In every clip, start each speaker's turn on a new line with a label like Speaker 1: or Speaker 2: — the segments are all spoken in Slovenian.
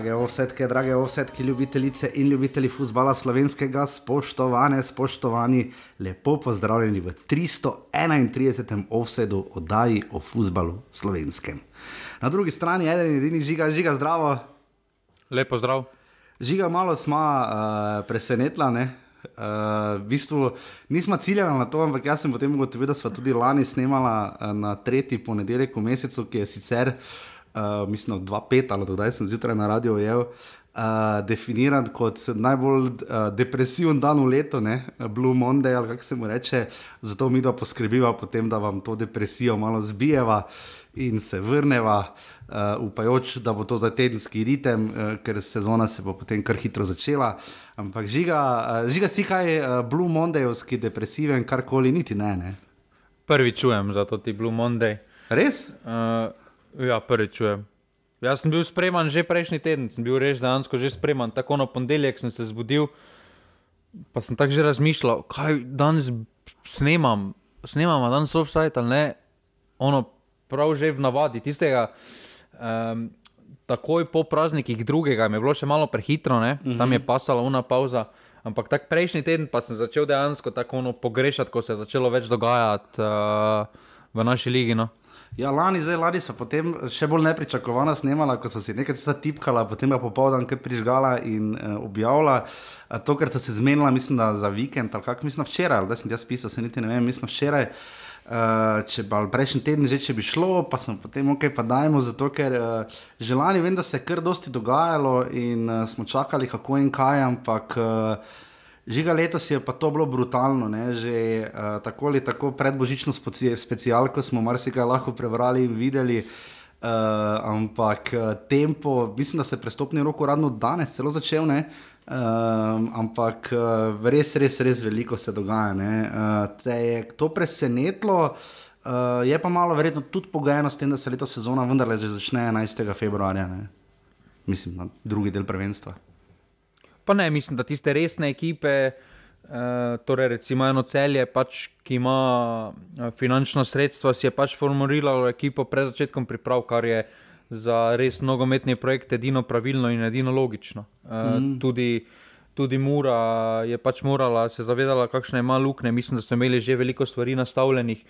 Speaker 1: Drage ovsetke, drage ovsetke, ljubitelice in ljubitelji futbola slovenskega, spoštovane, spoštovani, lepo pozdravljeni v 331. ovsedu oddaji o futbalu slovenskem. Na drugi strani je eden edini žiga, žiga zdravo.
Speaker 2: Lepo zdrav.
Speaker 1: Žiga malo smo uh, presenetila, ne? Uh, v bistvu nismo ciljali na to, ampak jaz sem potem ugotovil, da smo tudi lani snemali uh, na tretji ponedeljek v mesecu, ki je sicer, uh, mislim, 2-5 ali kdaj sem zjutraj na radio ujel, uh, definiran kot najbolj uh, depresiven dan v letu, ne? Blue Monday ali kako se mu reče. Zato mi da poskrbiva potem, da vam to depresijo malo zbijeva. In se vrneva, uh, upajoč, da bo to za tedenski ritem, uh, ker sezona se bo potem kar hitro začela. Ampak žiga, uh, žiga si kaj, uh, Blue Mondayovski, depresiven, karkoli, niti ne. ne.
Speaker 2: Prvi čujem za to ti Blue Monday.
Speaker 1: Res?
Speaker 2: Uh, ja, prvi čujem. Jaz sem bil spreman že prejšnji teden, sem bil res dejansko že spreman. Tako na ponedeljek sem se zbudil, pa sem tako že razmišljal, kaj danes snemam, snemam, danes offside ali ne. Ono prav že v navadi tistega. Um, takoj po praznikih drugega je bilo še malo prehitro, ne? tam je pasala una pauza. Ampak tak prejšnji teden pa sem začel dejansko tako ono pogrešati, ko se je začelo več dogajati uh, v naši ligi. No.
Speaker 1: Ja, lani, zdaj lani so potem še bolj nepričakovano snemala, ko so si nekaj časa tipkala, potem pa popoldan kaj prižgala in uh, objavila. Uh, to, kar so se zmenila, mislim, da za vikend, ali kako mislim včeraj, da sem jaz pisal, se niti ne vem, mislim včeraj. Uh, če pa prejšnji teden že če bi šlo, pa sem potem ok, pa dajmo, zato ker uh, že lani vem, da se je kar dosti dogajalo in uh, smo čakali, kako in kaj, ampak uh, žiga letos je pa to bilo brutalno, ne? že uh, tako ali tako pred božično speci specialko smo marsikaj lahko prebrali in videli. Uh, ampak uh, tempo, mislim, da se je prestopni rok uradno danes celo začel, ne? Um, ampak uh, res, res, res veliko se dogaja. Uh, te je to presenetilo, uh, je pa malo verjetno tudi pogojeno s tem, da se letos sezona vendarle že začne 11. februarja, ne? mislim, na drugi del prvenstva.
Speaker 2: Pa ne, mislim, da tiste resne ekipe, uh, torej recimo eno celje, pač, ki ima uh, finančno sredstvo, si je pač formuliralo ekipo pred začetkom priprav, kar je za res nogometni projekt edino pravilno in edino logično. Uh, mm. tudi, tudi Mura je pač morala se zavedati, kakšne ima luknje. Mislim, da so imeli že veliko stvari nastavljenih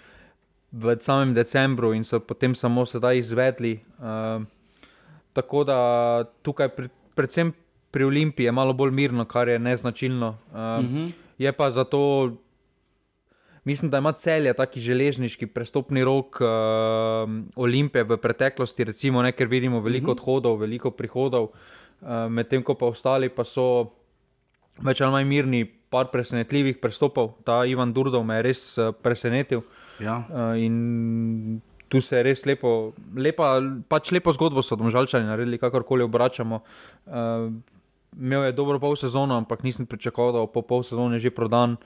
Speaker 2: v samem decembru in so potem samo sedaj izvedli. Uh, tako da tukaj, pri, predvsem pri Olimpiji, je malo bolj mirno, kar je neznačilno. Uh, mm -hmm. Je pa zato. Mislim, da ima celje taki železniški prestopni rok uh, Olimpije v preteklosti, recimo, ne, ker vidimo veliko uh -huh. odhodov, veliko prihodov, uh, medtem ko pa ostali pa so več ali manj mirni, par presenetljivih prestopov. Ta Ivan Durdov me je res uh, presenetil.
Speaker 1: Ja.
Speaker 2: Uh, in tu se je res lepo, lepa, pač lepo zgodbo so domžalčani naredili, kakorkoli obračamo. Uh, imel je dobro pol sezono, ampak nisem pričakoval, da bo po pol sezone že prodan.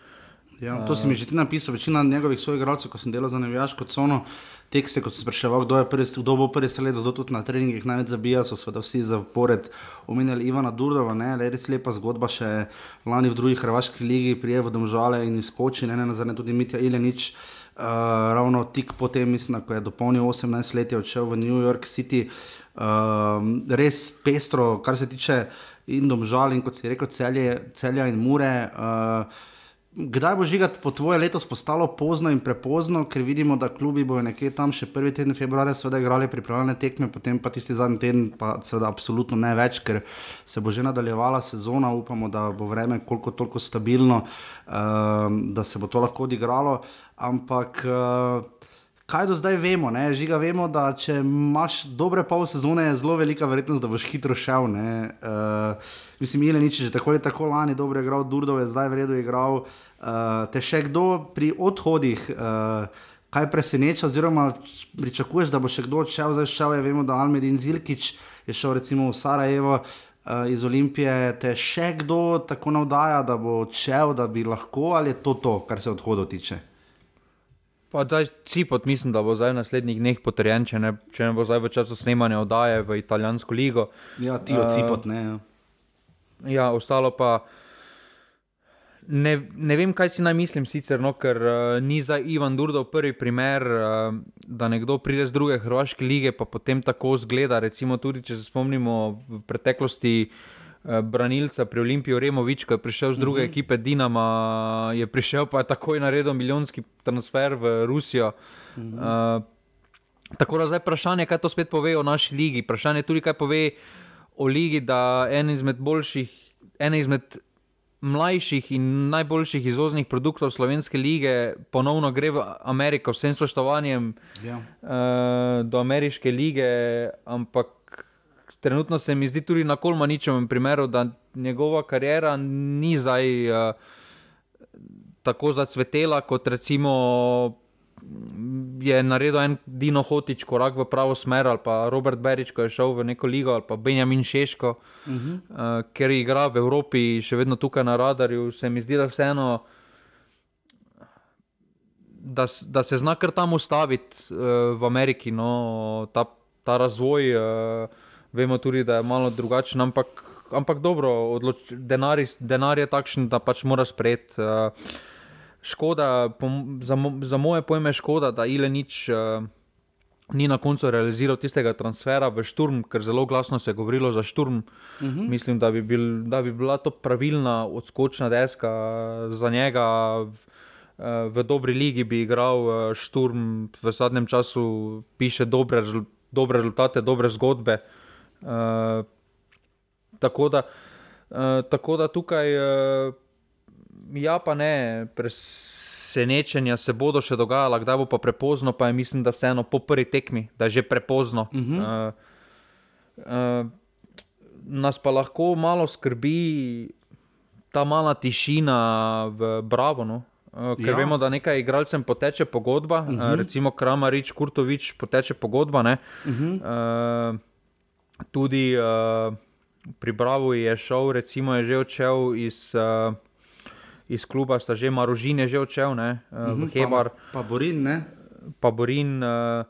Speaker 1: Ja, to si mi že ti napisal, večina njegovih svojih igralcev, ko sem delal za nevijaško cono, tekste, kot sem spraševal, kdo, je prvi, kdo bo prvi sred, zato tudi na treningih največ zabija, so seveda vsi zapored omenjali Ivana Durdova, ne, le res lepa zgodba, še lani v drugi hrvaški ligi, prijevo domžale in izkoči, ne, ne nazadnje tudi Mitja Ilenič, uh, ravno tik potem, mislim, ko je dopolnil 18 let, je odšel v New York City, uh, res pestro, kar se tiče in domžal in kot si rekel, celje, celja in mure. Uh, Kdaj bo žigati po tvoje letos postalo pozno in prepozno, ker vidimo, da klubi bojo nekje tam še prvi teden februarja, seveda igrali pripravljene tekme, potem pa tisti zadnji teden, pa seveda absolutno ne več, ker se bo že nadaljevala sezona, upamo, da bo vreme koliko toliko stabilno, uh, da se bo to lahko odigralo. Ampak. Uh, Kaj do zdaj vemo, ne? žiga vemo, da če imaš dobre pol sezone, je zelo velika verjetnost, da boš hitro šel. Uh, mislim, Ile nič, že tako ali tako lani dobro je igral, Durdov je zdaj vredno igral. Uh, te še kdo pri odhodih, uh, kaj preseneča, oziroma pričakuješ, da bo še kdo odšel, zdaj šel je, vemo, da Almedin Zilkič je šel recimo v Sarajevo. Uh, iz Olimpije te še kdo tako navdaja, da bo odšel, da bi lahko, ali je to to, kar se odhodov tiče?
Speaker 2: Pa da Cipot, mislim, da bo zdaj v naslednjih dneh potrjen, če ne, če ne bo zdaj v času snemanja oddaje v italijansko ligo.
Speaker 1: Ja, ti od uh, Cipot, ne. Ja.
Speaker 2: ja, ostalo pa. Ne, ne vem, kaj si naj mislim, sicer, no, ker uh, ni za Ivan Durdo prvi primer, uh, da nekdo pride z druge Hrvaške lige, pa potem tako zgleda. Recimo, tudi če se spomnimo v preteklosti uh, branilca pri Olimpiji, Removič, ki je prišel z druge mhm. -huh. ekipe Dinama, je prišel pa je takoj naredil milijonski transfer v Rusijo. Uh -huh. uh, tako da zdaj vprašanje, kaj to spet pove o naši ligi. Vprašanje tudi, kaj pove o ligi, da en izmed boljših, en izmed mlajših in najboljših izvoznih produktov slovenske lige ponovno gre v Ameriko, vsem spoštovanjem ja. uh, do ameriške lige, ampak trenutno se mi zdi tudi na Kolmaničevem primeru, da njegova karijera ni zdaj uh, tako zacvetela kot recimo je naredil en Dino Hotič korak v pravo smer, ali pa Robert Berič, ko je šel v neko ligo, ali pa Benjamin Šeško, uh -huh. uh, ker igra v Evropi, še vedno tukaj na radarju. Se mi zdi, da vseeno. Da, da se zna kar tam ustaviti uh, v Ameriki, no, ta, ta razvoj, uh, vemo tudi, da je malo drugačen, ampak, ampak dobro, odloč, denar, denar je takšen, da pač mora sprejeti. Uh, škoda, po, za, za moje pojme, škoda, da Ile nič uh, ni na koncu realiziral tistega transfera v Šturm, ker zelo glasno se je govorilo za Šturm. Uh mhm. -huh. Mislim, da bi, bil, da bi bila to pravilna odskočna deska za njega. V, dobri ligi bi igral Šturm, v zadnjem času piše dobre, dobre rezultate, dobre zgodbe. Uh, tako, da, uh, tako da tukaj. Uh, ja, pa ne, presenečenja se bodo še dogajala, kdaj bo pa prepozno, pa je mislim, da vseeno po prvi tekmi, da je že prepozno. Uh -huh. uh, uh, nas pa lahko malo skrbi ta mala tišina v Bravo. No? Uh, ker ja. vemo, da nekaj igralcem poteče pogodba, uh -huh. uh, recimo Kramarič, Kurtovič, poteče pogodba. Uh -huh. uh, tudi uh, pri Bravo je šel, recimo je že odšel iz. Uh, iz kluba, sta že Marožin je že odšel, ne, uh, v mhm, Hebar.
Speaker 1: Pa, pa Borin, ne.
Speaker 2: Pa Borin. Uh,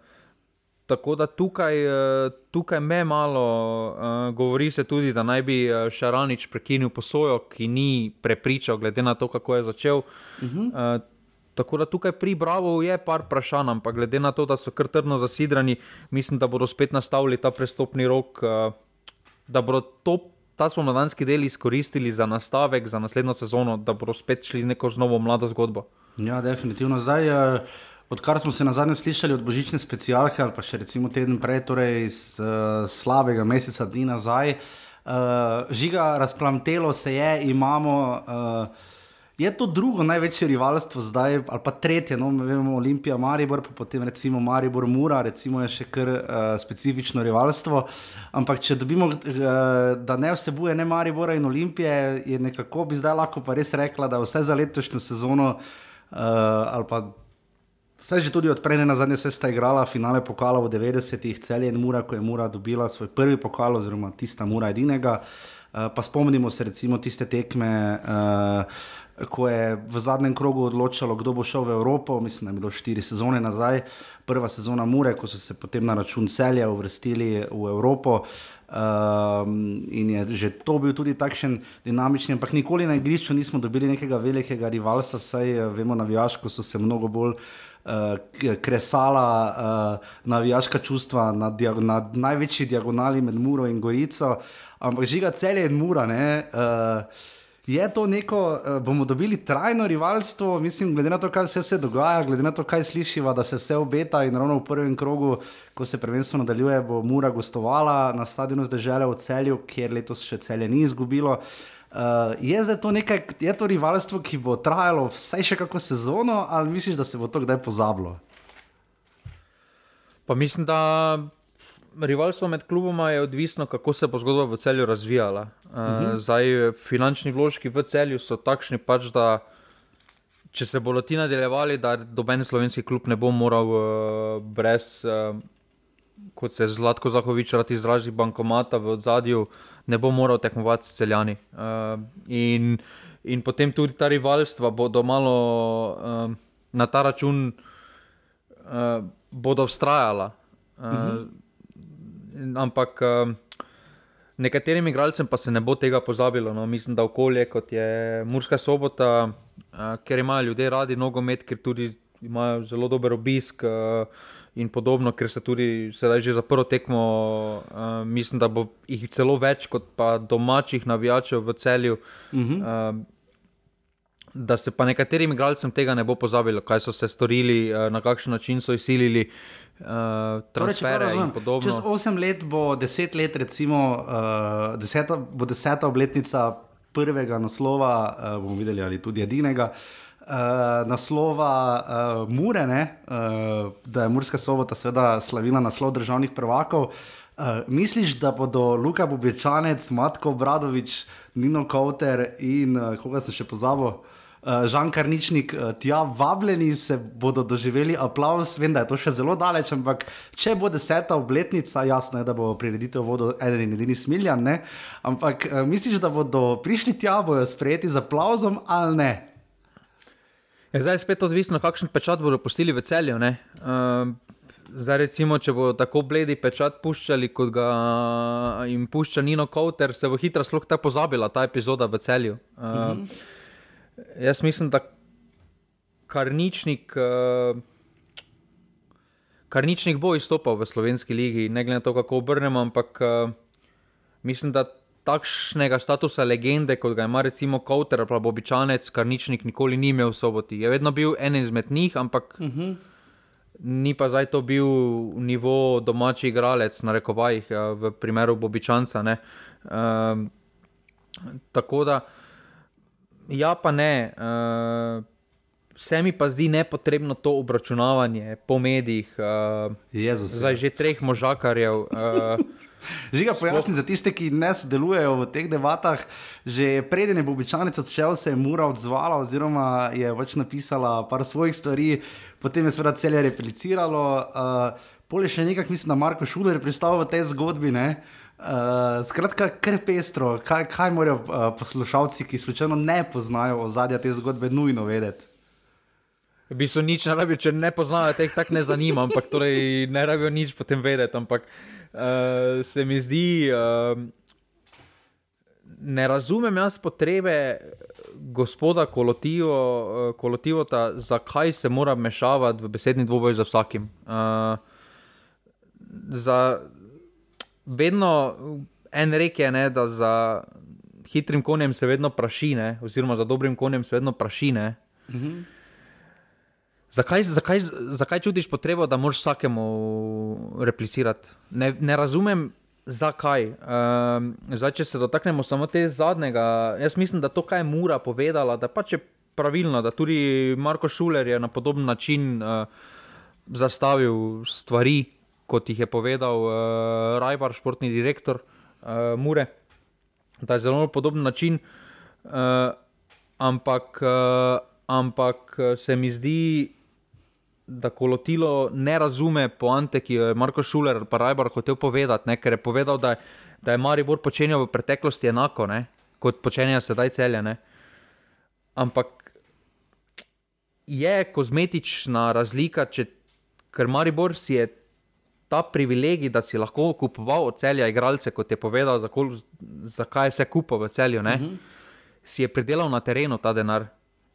Speaker 2: tako da tukaj, uh, tukaj me malo uh, govori se tudi, da naj bi Šaranič prekinil posojo, ki ni prepričal, glede na to, kako je začel. Uh -huh. uh, Tako da tukaj pri Bravo je par vprašanj, ampak glede na to, da so kar trdno zasidrani, mislim, da bodo spet nastavili ta prestopni rok, da bodo to ta spomladanski del izkoristili za nastavek za naslednjo sezono, da bodo spet šli neko novo mlado zgodbo.
Speaker 1: Ja, definitivno. Zdaj, uh, odkar smo se na zadnje slišali od božične specialke, ali pa še recimo teden prej, torej iz uh, slabega meseca dni nazaj, uh, žiga razplamtelo se je, imamo. Uh, Je to drugo največje rivalstvo zdaj, ali pa tretje, no, vemo, Olimpija, Maribor, pa potem recimo Maribor, Mura, recimo je še kar uh, specifično rivalstvo. Ampak če dobimo, uh, da ne vsebuje ne Maribora in Olimpije, je nekako bi zdaj lahko pa res rekla, da vse za letošnjo sezono, uh, ali pa vse že tudi odprene na zadnje, se sta igrala finale pokala v 90-ih, celje in Mura, ko je Mura dobila svoj prvi pokal, oziroma tista Mura edinega. Uh, pa spomnimo se recimo tiste tekme. Uh, ko je v zadnjem krogu odločalo, kdo bo šel v Evropo, mislim, da je bilo štiri sezone nazaj, prva sezona Mure, ko so se potem na račun celja uvrstili v Evropo. Um, in je že to bil tudi takšen dinamičen, ampak nikoli na igrišču nismo dobili nekega velikega rivalstva, vsaj eh, vemo, navijaško so se mnogo bolj uh, kresala uh, navijaška čustva na, dia na največji diagonali med Muro in Gorico, ampak žiga celje in Mura. Ne, uh, je to neko, uh, bomo dobili trajno rivalstvo, mislim, glede na to, kaj se vse dogaja, glede na to, kaj slišiva, da se vse obeta in ravno v prvem krogu, ko se prvenstvo nadaljuje, bo Mura gostovala na stadionu zdržele v celju, kjer letos še celje ni izgubilo. Uh, je to nekaj, je to rivalstvo, ki bo trajalo vse še kako sezono, ali misliš, da se bo to kdaj pozabilo?
Speaker 2: Pa mislim, da rivalstvo med kluboma je odvisno, kako se bo zgodba v celju razvijala. Uh, uh -huh. Zdaj, finančni vložki v celju so takšni, pač, da če se bodo ti nadaljevali, da doben slovenski klub ne bo moral uh, brez, uh, kot se Zlatko Zahovič rad izrazi, bankomata v zadju, ne bo moral tekmovati s celjani. Uh, in, in potem tudi ta rivalstva bodo malo uh, na ta račun uh, bodo vztrajala. Uh, uh -huh ampak uh, Nekaterim igralcem pa se ne bo tega pozabilo. No. Mislim, da okolje kot je Murska sobota, uh, ker imajo ljudje radi nogomet, ker tudi imajo zelo dober obisk. Uh, In podobno, ker se tudi sedaj že za prvo tekmo, uh, mislim, da bo jih celo več kot pa domačih navijačev v celju. Uh -huh. uh, da se pa nekaterim igralcem tega ne bo pozabilo, kaj so se storili, uh, na kakšen način so izsilili uh, transfere torej, in podobno.
Speaker 1: Čez 8 let bo 10 let, recimo, uh, deseta, bo deseta obletnica prvega naslova, uh, bomo videli ali tudi edinega. Uh, naslova uh, Mure, ne, uh, da je Murska sobota seveda slavila naslov državnih prvakov. Uh, misliš, da bodo Luka Bobečanec, Matko Bradovič, Nino Kauter in uh, koga se še pozabo? Uh, Žan Karničnik, uh, tja vabljeni se bodo doživeli aplaus, vem, da je to še zelo daleč, ampak če bo deseta obletnica, jasno je, da bo prireditev vodil eden in edini smiljan, ne? ampak uh, misliš, da bodo prišli tja, bojo sprejeti z aplauzom ali ne?
Speaker 2: Je zdaj spet odvisno, kakšen pečat bodo pustili v celju. Uh, zdaj, recimo, če bodo tako bledi pečat puščali, kot ga jim pušča Nino Kauter, se bo hitro sploh ta pozabila ta epizoda v celju. Uh, uh -huh. Jaz mislim, da karničnik. Uh, Karničnik bo izstopal v slovenski ligi, ne glede na to, kako obrnemo, ampak uh, mislim, da takšnega statusa legende, kot ga ima recimo Kauter ali pa običajnec, kar ničnik nikoli ni imel v soboti. Je vedno bil en izmed njih, ampak uh mhm. -huh. ni pa zdaj to bil nivo domači igralec, na rekovajih, eh, v primeru običajnca. Uh, tako da, ja, pa ne. Uh, Vse mi pa zdi nepotrebno to obračunavanje po medijih, uh,
Speaker 1: Jezus,
Speaker 2: zdaj že treh možakarjev. Uh,
Speaker 1: Žiga pojasni za tiste, ki ne sodelujejo v teh debatah. Že preden je Bobičanica začel, se je Mura odzvala, oziroma je pač napisala par svojih stvari, potem je seveda celje repliciralo. Uh, Pole še nekaj, mislim, da Marko Šuler pristal v tej zgodbi. Uh, skratka, kar pestro, kaj, kaj morajo uh, poslušalci, ki slučajno ne poznajo ozadja te zgodbe, nujno vedeti.
Speaker 2: V bistvu nič ne rabijo, če ne poznajo, te jih tako ne zanima, ampak torej ne rabijo nič potem vedeti. Ampak uh, se mi zdi, uh, ne razumem jaz potrebe gospoda Kolotivo, uh, Kolotivota, zakaj se mora mešavati v besedni dvoboj za vsakim. Uh, za vedno en rek je, ne, da za hitrim konjem se vedno prašine, oziroma za dobrim konjem se vedno prašine. Mhm. Zakaj, zakaj, zakaj čutiš potrebo, da moraš vsakemu replicirati? Ne, ne razumem, zakaj. Um, zdaj, če se dotaknemo samo te zadnjega, jaz mislim, da to, kar je Mura povedala, da pač je pravilno, da tudi Marko Šuler je na podoben način uh, zastavil stvari, kot jih je povedal uh, Rajbar, športni direktor uh, Mure. Da je zelo podoben način, uh, ampak, uh, ampak se mi zdi da kolotilo ne razume poante, ki jo je Marko Šuler ali pa Rajbar hotel povedati, ne? ker je povedal, da, da je Maribor počenjal v preteklosti enako, ne? kot počenjajo sedaj celjene. Ampak je kozmetična razlika, če, ker Maribor si je ta privilegij, da si lahko kupoval od celja igralce, kot je povedal, zakaj za je vse kupo v celju, uh mhm. -huh. si je pridelal na terenu ta denar.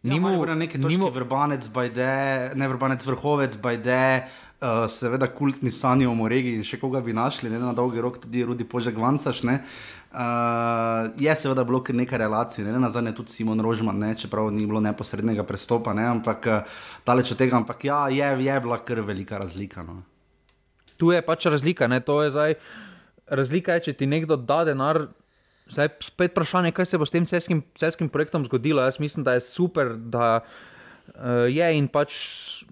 Speaker 1: Nimo, ja, na neki točki nimo... vrbanec, bajde, ne vrbanec, vrhovec, bajde, uh, seveda kultni sanji o Moregi in še koga bi našli, ne na dolgi rok, tudi Rudi Požek Vancaš. Uh, je seveda bilo kar nekaj relacij, ne na zadnje tudi Simon Rožman, ne, čeprav ni bilo neposrednega prestopa, ne, ampak uh, daleč od tega, ampak ja, je, je bila kar velika razlika. No.
Speaker 2: Tu je pač razlika, ne, to je zdaj. Razlika je, če ti nekdo da denar Zdaj, spet vprašanje, kaj se bo s tem celskim, celskim projektom zgodilo. Jaz mislim, da je super, da uh, je in pač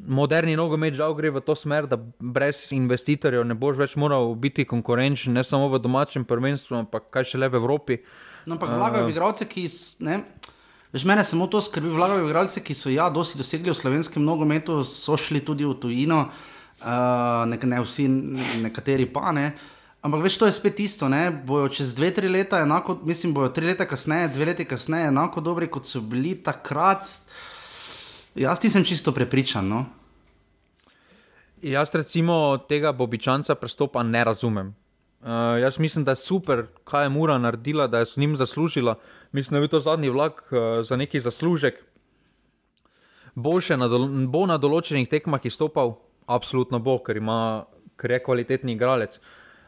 Speaker 2: moderni nogomet žal gre v to smer, da brez investitorjev ne boš več moral biti konkurenčen, ne samo v domačem prvenstvu, ampak kaj še le v Evropi.
Speaker 1: No, ampak vlagajo uh, igralce, ki. Ne? Veš, mene samo to skrbi, vlagajo igralce, ki so ja, dosti dosegli v slovenskem nogometu, so šli tudi v tujino, uh, ne, ne vsi, nekateri pa ne. Uh, Ampak veš, to je spet isto. Ne? Bojo čez dve, tri leta, enako, mislim, bojo tri leta kasneje, dve leti kasneje, enako dobri kot so bili takrat. Jaz nisem čisto prepričan. No?
Speaker 2: Jaz, recimo, tega Bobičanca prestopa ne razumem. Uh, jaz mislim, da je super, kaj je Mura naredila, da je s njim zaslužila. Mislim, da je bil to zadnji vlak uh, za neki zaslužek. Bo na, dolo bo na določenih tekmah izstopal, absolutno bo, ker, ima, ker je kvalitetni igralec.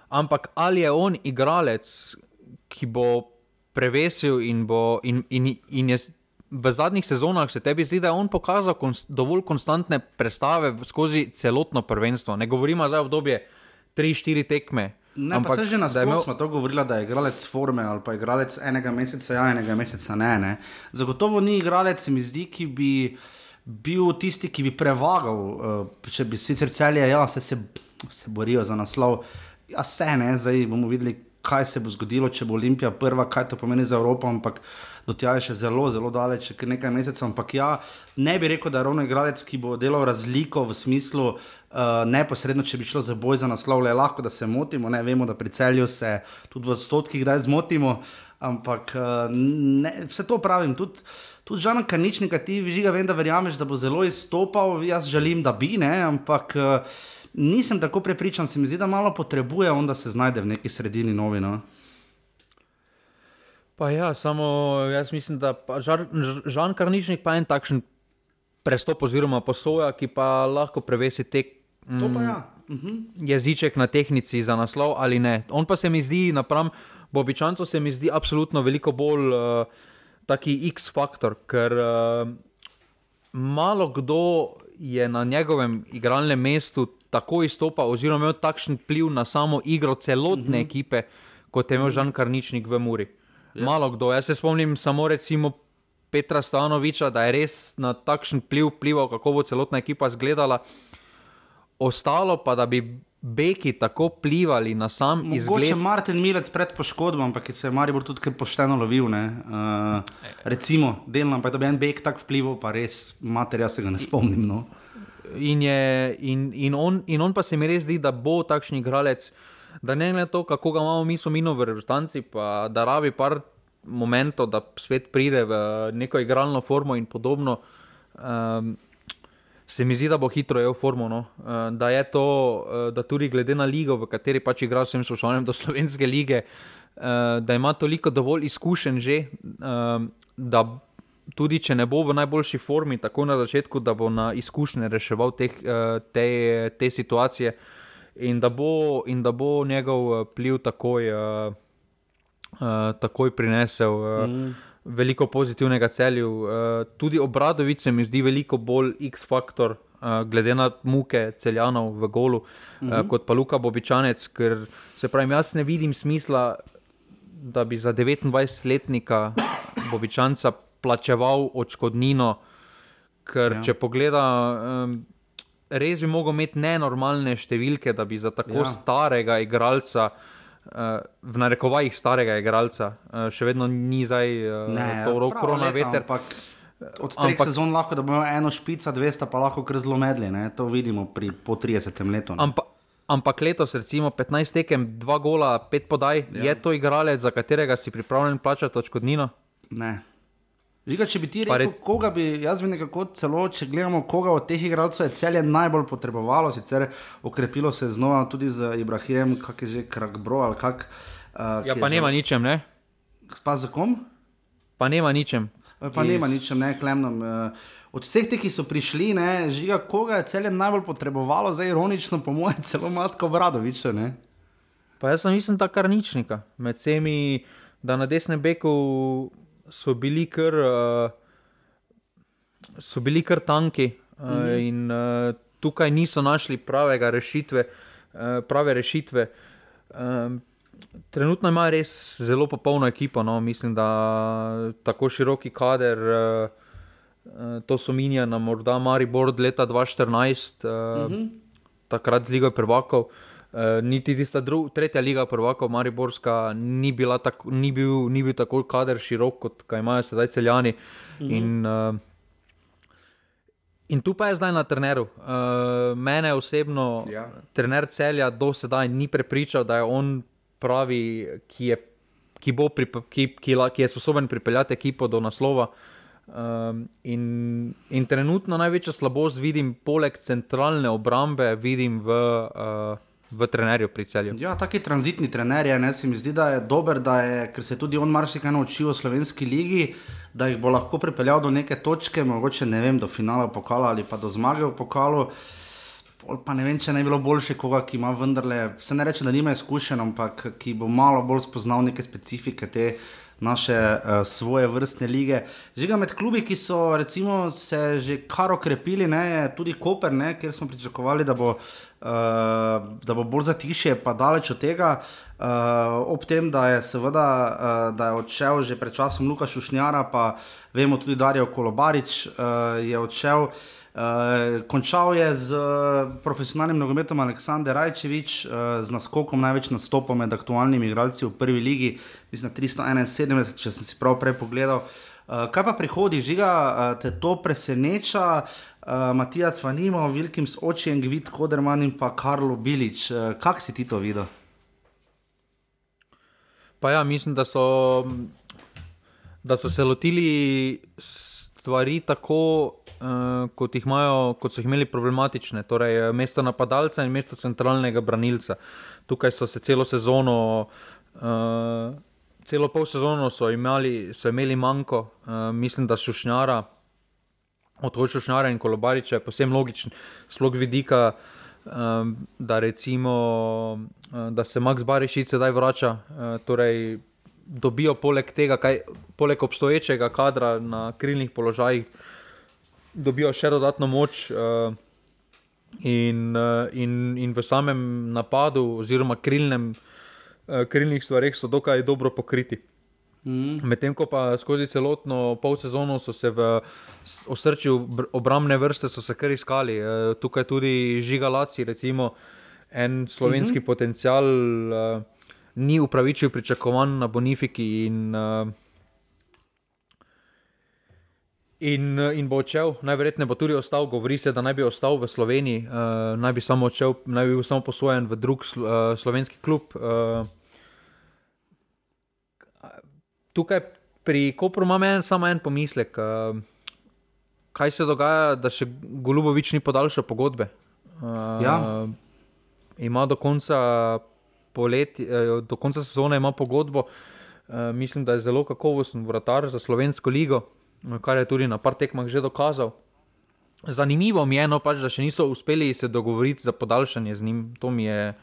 Speaker 2: Ampak ali je on igralec, ki bo prevesil in, bo, in, in, in je v zadnjih sezonah se tebi zdi, da je on pokazal konst, dovolj konstantne predstave skozi celotno prvenstvo. Ne govorimo za obdobje 3-4 tekme.
Speaker 1: Ne, ampak se že na splošno imel... smo to govorili, da je igralec forme ali pa igralec enega meseca, ja, enega meseca ne, ne. Zagotovo ni igralec, mi zdi, ki bi bil tisti, ki bi prevagal, uh, če bi sicer celje, ja, se, se, se borijo za naslov. Ja, se ne, zdaj bomo videli, kaj se bo zgodilo, če bo Olimpija prva, kaj to pomeni za Evropo, ampak do tega je še zelo, zelo daleč, ker nekaj mesecev. Ampak ja, ne bi rekel, da je ravno igralec, ki bo delal razliko v smislu. Uh, neposredno, če bi šlo za boj za naslov, le lahko da se motimo. Ne vemo, da pri celju se tudi v odstotkih kdaj zmotimo, ampak uh, ne, vse to pravim. Tudi, tudi žal, kar nič negativnega, žiga, vem, da verjameš, da bo zelo izstopal. Jaz želim, da bi, ne, ampak uh, nisem tako prepričan. Se mi zdi, da malo potrebuje, on, da se znajde v neki sredini novina. No?
Speaker 2: Pa ja, samo jaz mislim, da Žan Karničnik pa je en takšen prestop oziroma posoja, ki pa lahko prevesi tek.
Speaker 1: Mm, ja. uh
Speaker 2: -huh. Jeziček na tehnici za naslov ali ne. On pa se mi zdi, napram Bobičancu, se mi zdi absolutno veliko bolj uh, taki X-faktor, ker uh, malo kdo je na njegovem igralnem mestu tako izstopal oziroma imel takšen vpliv na samo igro celotne mhm. -huh. ekipe, kot je imel Žan Karničnik v Muri. Ja. Malo kdo. Jaz se spomnim samo recimo Petra Stanoviča, da je res na takšen pliv vplival, kako bo celotna ekipa izgledala. Ostalo pa, da bi beki tako plivali na sam
Speaker 1: Mogoče izgled. Če Martin Milec pred poškodbo, ampak se je Maribor tudi pošteno lovil. Uh, recimo, delno, pa je to bil en bek tak vplival, pa res, mater, jaz se ga ne spomnim. No.
Speaker 2: In, je, in, in, on, in on pa se mi res zdi, da bo takšen igralec da ne glede na to, kako ga imamo mi spomino v reprezentanci, pa da rabi par momentov, da svet pride v neko igralno formo in podobno. Um, Se mi zdi, da bo hitro v formu. No? Uh, da je to, uh, da tudi glede na ligo, v kateri pač igra, vsem spoštovanjem do slovenske lige, uh, da ima toliko dovolj izkušenj že, da tudi če ne bo v najboljši formi, tako na začetku, da bo na izkušnje reševal teh, te, te situacije. In da bo, in da bo njegov vpliv eh, takoj, uh, uh, takoj prinesel uh, mm. Veliko pozitivnega celju. Uh, tudi obradovic se mi zdi veliko bolj X-faktor, uh, glede na muke celjanov v golu, mm -hmm. uh, kot pa Luka Bobičanec, ker se pravi, jaz ne vidim smisla. Da bi za 29-letnika Bobičanca plačeval odškodnino, ker ja. če pogleda, um, res bi mogel imeti nenormalne številke, da bi za tako ja. starega igralca. Uh, v narekovajih starega igralca, uh, še vedno ni zdaj uh, to roko na veter.
Speaker 1: Ampak od treh ampak, sezon lahko da bomo eno špico, dve sta pa lahko kar zelo medli, ne? to vidimo pri, po 30 letu.
Speaker 2: Ampa, ampak letos, recimo 15 tekem, 2 gola, 5 podaj, ja. je to igralec, za katerega si pripravljen plačati odškodnino?
Speaker 1: Ne. Žiga, če bi ti rekel, red... koga bi, jaz bi nekako celo, če gledamo, koga od teh igralcev je celje najbolj potrebovalo, sicer okrepilo se je znova tudi z Ibrahimom, kak je že Krakbro ali kak.
Speaker 2: Uh, ja, pa nema že... ničem, ne?
Speaker 1: Pa za kom?
Speaker 2: Pa nema ničem.
Speaker 1: Pa Is... nema ničem, ne, klemnom. Uh, Od vseh teh, ki so prišli, ne, žiga, koga je celje najbolj potrebovalo, zdaj ironično, po mojem, celo Matko Bradovič.
Speaker 2: Pa jaz sem mislim, da kar ničnika. Med vsemi, da na desnem beku so bili kar, uh, so bili kar tanki uh, mm -hmm. in uh, tukaj niso našli pravega rešitve. Uh, prave rešitve. Um, trenutno ima res zelo popolno ekipo. No? Mislim, da tako široki kader, uh, to so minja na morda Maribor leta 2014, uh, -hmm. takrat z Ligo Prvakov. Uh, Uh, niti tista druga, tretja liga, prvaka, Mariborska, ni, tako, ni, bil, ni bil tako kader širok, kot ga imajo sedaj celjani. Mm -hmm. in, uh, in tu pa je zdaj na treneru. Uh, mene osebno, ja. trener celja, do sedaj ni prepričal, da je on pravi, ki je, ki bo, ki, ki, ki, ki je sposoben pripeljati ekipo do naslova. Um, in, in trenutno največjo slabost vidim, poleg centralne obrambe, vidim v. Uh, v trenerju pri celju.
Speaker 1: Ja, taki tranzitni trener je, ne, se mi zdi, da je dober, da je, ker se je tudi on marsikaj naučil v slovenski ligi, da jih bo lahko pripeljal do neke točke, mogoče ne vem, do finala pokala ali pa do zmage v pokalu. Pa ne vem, če ne bi bilo boljše koga, ki ima vendarle, se ne reče, da nima izkušenj, ampak ki bo malo bolj spoznal neke specifike te naše uh, svoje vrstne lige. Žiga med klubi, ki so recimo, se že kar okrepili, ne, tudi Koper, ne, kjer smo pričakovali, da bo, uh, da bo bolj zatišje, pa daleč od tega. Uh, ob tem, da je seveda uh, da je odšel že pred časom Lukaš Ušnjara, pa vemo tudi Darijo Kolobarič uh, je odšel. Končal je z uh, profesionalnim nogometom Aleksandr Rajčevič, uh, z naskokom največ nastopov med aktualnimi igralci v prvi ligi, mislim 371, če sem si prav prej pogledal. Uh, kaj pa prihodi, žiga, uh, te to preseneča? Uh, Matija Cvanimo, Vilkims, Očen, Gvid, Koderman in pa Karlo Bilič. Uh, kak si ti to videl?
Speaker 2: Pa ja, mislim, da so, da so se lotili stvari tako uh, kot, imajo, kot so jih imeli problematične, torej eh, mesto napadalca in mesto centralnega branilca. Tukaj so se celo sezono, uh, celo pol sezono so imeli, so imeli manjko, uh, mislim, da šušnjara, odhod šušnjara in kolobariča je posebno logičen, slog vidika. Da, recimo, da se Max Barišič zdaj vrača, torej dobijo poleg tega, kaj, poleg obstoječega kadra na krilnih položajih, dobijo še dodatno moč. Uh, in, uh, in, in v samem napadu, oziroma krilnem, uh, krilnih stvareh, so dokaj dobro pokriti. Mm. Medtem ko pa skozi celotno pol sezono so se v osrčju obrambne vrste kar iskali, tukaj tudi žigalaci, recimo en slovenski mm -hmm. potencial. Ni upravičil pričakovanj na Bonifiki, in In, in bo odšel, najverjetneje bo tudi ostal, govori se, da naj bi ostal v Sloveniji, uh, naj bi samo odšel, naj bi bil samo posvojen v drug slo, uh, slovenski klub. Uh, tukaj pri Kopru imam en, samo en pomislek, uh, kaj se dogaja, da še Golubovič ni podaljšal pogodbe. Uh, ja. Ima do konca, poleti, uh, do konca sezone pogodbo, uh, mislim, da je zelo kakovosten vratar za slovensko ligo kar je tudi na par tekmah že dokazal. Zanimivo mi je, no, pač, da še niso uspeli se dogovoriti za podaljšanje z njim. To mi je.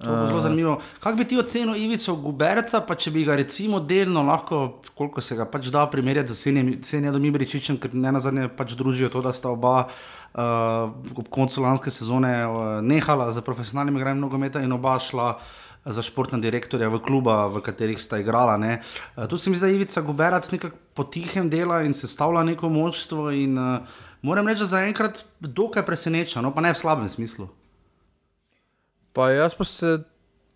Speaker 1: To je zelo uh, zanimivo. Kako bi ti ocenil Ivico Guberca, pa če bi ga recimo delno lahko, koliko se ga pač da primerjati z Senjadom Ibričičem, ker ne na zadnje pač družijo to, da sta oba uh, ob koncu lanske sezone uh, nehala za profesionalnim igranjem nogometa in oba šla uh, za športna direktorja v kluba, v katerih sta igrala. Ne. Eh, tu se mi zdi, da je Ivica Guberac nekako potihem dela in se stavlja neko moštvo. In, uh, moram reči, da zaenkrat dokaj preseneča, no pa ne v slabem smislu.
Speaker 2: Pa jaz pa se.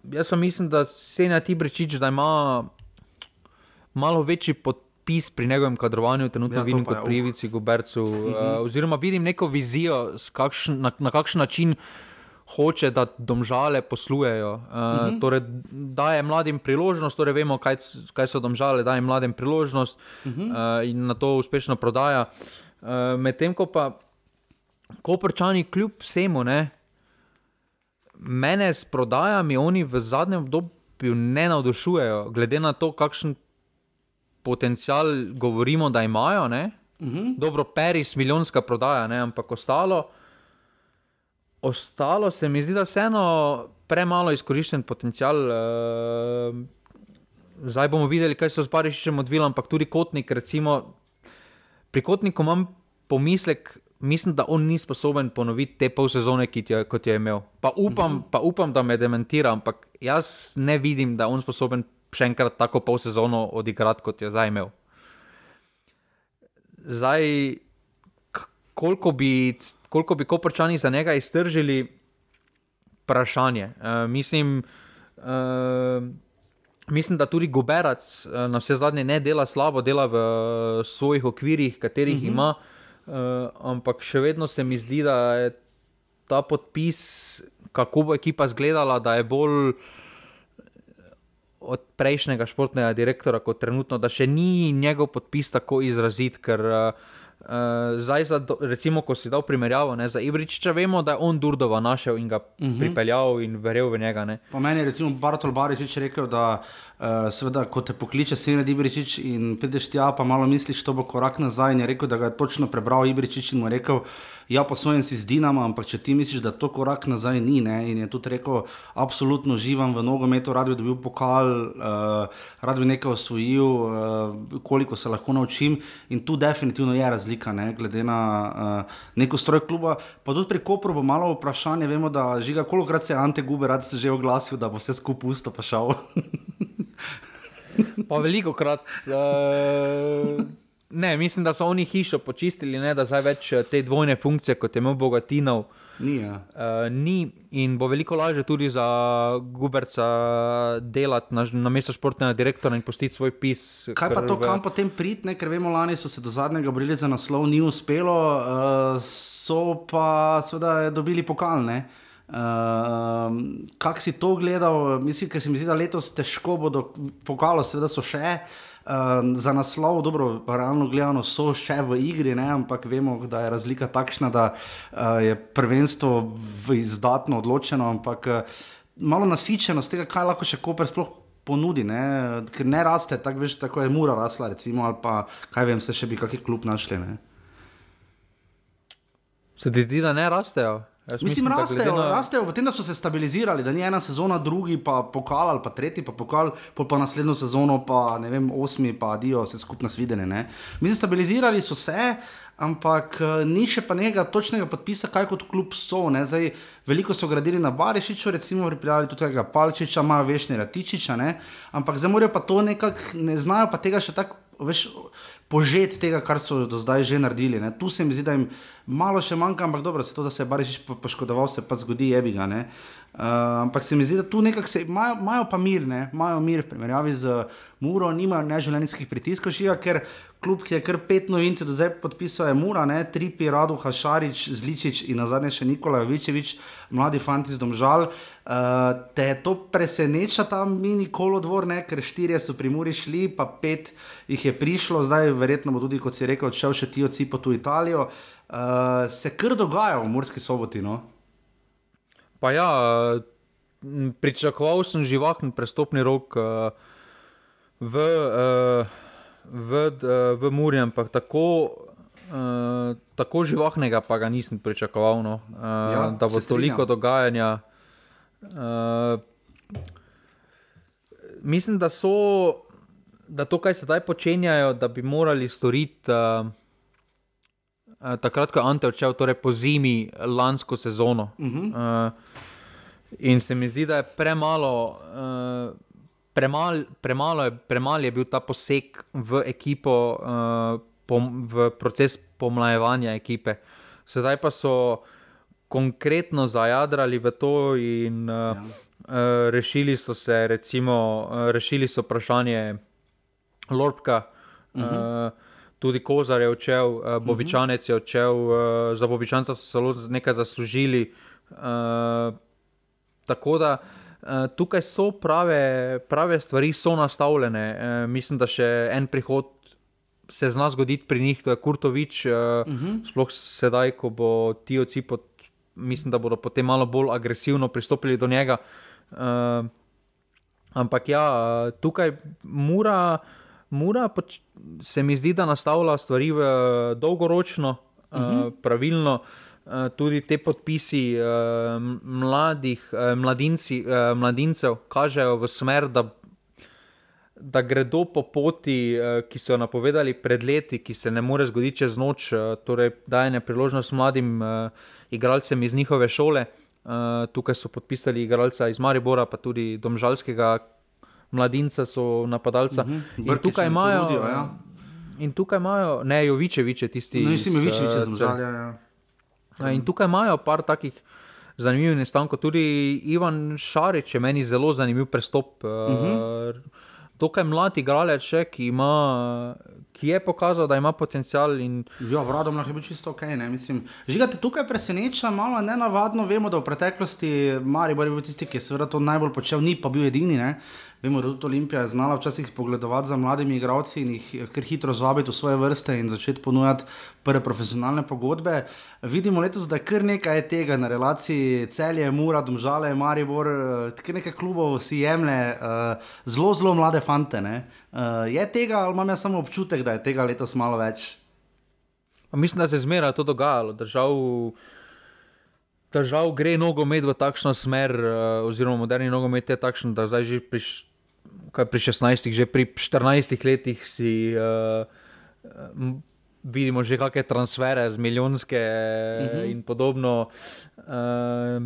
Speaker 2: Jaz pa mislim, da se na ti brečič, da ima malo večji podpis pri njegovem kadrovanju, trenutno ja, vidim kot pri Ivici Gubercu. Uh -huh. uh, oziroma vidim neko vizijo, kakšen, na, na kakšen način hoče, da domžale poslujejo. Uh, uh -huh. torej, daje mladim priložnost, torej vemo, kaj, kaj so domžale, daje mladim priložnost uh -huh. uh, in na to uspešno prodaja. Uh, Medtem ko pa koprčani, kljub vsemu, ne, mene s prodajami oni v zadnjem obdobju ne navdušujejo, glede na to, kakšen potencial govorimo, da imajo. Ne. Uh -huh. Dobro, Paris, milijonska prodaja, ne, ampak ostalo ostalo se mi zdi, da vseeno premalo izkoriščen potencial. Uh, zdaj bomo videli, kaj so z Barišičem odvili, ampak tudi kotnik. Recimo, pri kotniku imam pomislek, mislim, da on ni sposoben ponoviti te pol sezone, je, kot je imel. Pa upam, pa upam, da me dementira, ampak jaz ne vidim, da je on sposoben še enkrat tako pol sezono odigrati, kot je zdaj imel. Zdaj, koliko bi, koliko bi koprčani za njega iztržili, vprašanje. Uh, mislim, uh, mislim, da tudi Goberac uh, na vse zadnje ne dela slabo, dela v uh, svojih okvirih, katerih uh mhm. -huh. ima, uh, ampak še vedno se mi zdi, da je ta podpis, kako bo ekipa izgledala, da je bolj. Od prejšnjega športnega direktora, kot trenutno, da še ni njegov podpis tako izrazit, ker uh, Uh, zdaj, za, recimo, ko si dal primerjavo ne, za Ibričiča, vemo, da je on Durdova našel in ga uh -huh. pripeljal in verjel v njega. Ne.
Speaker 1: Po meni je recimo Bartol Baričič rekel, da uh, seveda, ko te pokliče Sine Ibričič in prideš tja, pa malo misliš, to bo korak nazaj. In je rekel, da ga je točno prebral Ibričič in mu rekel, ja, posvojen si z Dinamo, ampak če ti misliš, da to korak nazaj ni. Ne? In je tudi rekel, absolutno živam v nogometu, rad bi dobil pokal, uh, rad bi nekaj osvojil, uh, koliko se lahko naučim. In tu definitivno je razlika, ne? glede na uh, neko stroj kluba. Pa tudi pri Kopru bo malo vprašanje, vemo, da žiga, kolikokrat se je Ante Gube rad že oglasil, da bo vse skupaj pusto pa šel.
Speaker 2: Pa veliko krat. Uh, ne, mislim, da so oni hišo počistili, ne, da zdaj več eh, te dvojne funkcije, kot je imel Bogatinov.
Speaker 1: Ni, ja.
Speaker 2: Uh, ni in bo veliko lažje tudi za Guberca delati na, na mesto športnega direktorja in postiti svoj pis.
Speaker 1: Kaj pa to,
Speaker 2: v-
Speaker 1: kam potem pridne, ker vemo, lani so se do zadnjega borili za naslov, ni uspelo, uh, so pa seveda dobili pokalne. Uh, kak si to gledal? Mislim, ker se mi zdi, da letos težko bodo pokalo, seveda so še. Uh, za naslov, dobro, realno gledano, so še v igri, ne? ampak vemo, da je razlika takšna, da uh, je prvenstvo izdatno odločeno, ampak uh, malo nasičenost tega, kaj lahko še Koper sploh ponudi, ne? ker ne raste, tako, veš, tako je mura rasla, recimo, ali pa kaj vem, se še bi kakšen klub našli. Ne?
Speaker 2: Se ti zdi, da ne rastejo? Jaz
Speaker 1: Mislim,
Speaker 2: da
Speaker 1: rastejo, na... rastejo v tem, da so se stabilizirali, da ni ena sezona, drugi pa pokal ali pa tretji pa pokal, pol pa naslednjo sezono pa ne vem, osmi pa dio, vse skupno svidene. Ne? Mislim, stabilizirali so se. Ampak eh, ni še pa nekega točnega podpisa, kaj kot klub so. ne. Zdaj, veliko so gradili na Barišiču, recimo pripeljali tudi tega Palčiča, imajo vešne Ratičiča, ne. ampak zdaj morajo pa to nekako, ne znajo pa tega še tako, veš, požet tega, kar so do zdaj že naredili. Ne. Tu se mi zdi, da jim malo še manjka, ampak dobro, se to, da se je Barišič po- poškodoval, se pa zgodi, jebi ga. ne. Uh, ampak se mi zdi, da tu nekako se imajo, imajo pa mir, ne, imajo mir v primerjavi z Muro, nimajo neželenskih pritiskov, šiva, ker klub, ki je kar pet novincev do zdaj podpisal, je Mura, ne, Tripi, Radu, Hašarič, Zličič in na zadnje še Nikola Jovičevič, mladi fanti z Domžal. Uh, te to preseneča ta mini kolodvor, ne, ker štirje so pri Muri šli, pa pet jih je prišlo, zdaj verjetno bo tudi, kot si rekel, odšel še ti ocipo tu v Italijo. Uh, se kar dogaja v Murski soboti, no?
Speaker 2: Pa ja, pričakoval sem živahen prestopni rok uh, v, uh, v, uh, v Muri, ampak tako, uh, tako živahnega pa ga nisem pričakoval. No. Uh,
Speaker 1: Ja,
Speaker 2: da bo
Speaker 1: se
Speaker 2: toliko dogajanja. Uh, mislim, da so. Da to, kar sedaj počenjajo, da bi morali storiti, uh, takrat, ko je Ante odšel, torej po zimi lansko sezono. Uh -huh. uh, in se mi zdi, da je premalo, uh, premal, premalo, je, premal je bil ta poseg v ekipo, uh, pom, v proces pomlajevanja ekipe. Sedaj pa so konkretno zajadrali v to in uh, ja. uh, rešili so se, recimo, uh, rešili so vprašanje. Lorpka, uh -huh. Uh, tudi Kozar je odšel, uh, Bobičanec je odšel, uh, za Bobičanca so zelo nekaj zaslužili. Uh, tako da uh, tukaj so prave, prave stvari, so nastavljene. Uh, mislim, da še en prihod se zna zgoditi pri njih, to je Kurtovič, uh, uh -huh. sploh sedaj, ko bo ti ocipot. Mislim, da bodo potem malo bolj agresivno pristopili do njega. Uh, Ampak ja, tukaj mora, mora pač, se mi zdi, da nastavlja stvari v, dolgoročno, uh -huh. uh, pravilno. Uh, tudi te podpisi uh, mladih, uh, mladinci, uh, mladincev kažejo v smer, da, da gredo po poti, uh, ki so jo napovedali pred leti, ki se ne more zgoditi čez noč, uh, torej dajanje priložnost mladim uh, igralcem iz njihove šole. Uh, tukaj so podpisali igralca iz Maribora, pa tudi domžalskega mladinca, so napadalca. Uh -huh. In
Speaker 1: Brkić
Speaker 2: tukaj
Speaker 1: in
Speaker 2: imajo.
Speaker 1: Turudijo, ja.
Speaker 2: In tukaj imajo, ne, Jovičevič je tisti.
Speaker 1: No, mislim,
Speaker 2: iz,
Speaker 1: Jovičević je
Speaker 2: eh,
Speaker 1: z Domžalja, ja.
Speaker 2: A, In tukaj imajo par takih zanimivih nastankov. Tudi Ivan Šarič je meni zelo zanimiv prestop. Uh
Speaker 1: Mhm.
Speaker 2: -huh. Dokaj mlad igralec, še, ki ima, ki je pokazal, da ima potencial. In...
Speaker 1: Ja, vradom lahko je bil čisto ok. Žiga te tukaj preseneča, malo nenavadno. Vemo, da v preteklosti Maribor je bil tisti, ki je seveda to najbolj počel, ni pa bil edini. Ne? Vemo, da tudi Olimpija je znala včasih pogledovati za mladimi igralci in jih kar hitro zvabiti v svoje vrste in začeti ponujati prve profesionalne pogodbe. Vidimo letos, da je kar nekaj tega na relaciji celje, Mura, Domžale, Maribor, kar nekaj klubov si jemlje uh, zelo, zelo mlade fante. Uh, je tega, ali imam jaz samo občutek, da je tega letos malo več?
Speaker 2: Pa mislim, da se je zmeraj to dogajalo. Držav, držav gre nogomet v takšno smer, oziroma moderni nogomet je takšen, da zdaj že prišel kaj pri 16, že pri 14 letih si uh, vidimo že kakšne transfere z milijonske uh mhm. -huh. in podobno. Uh,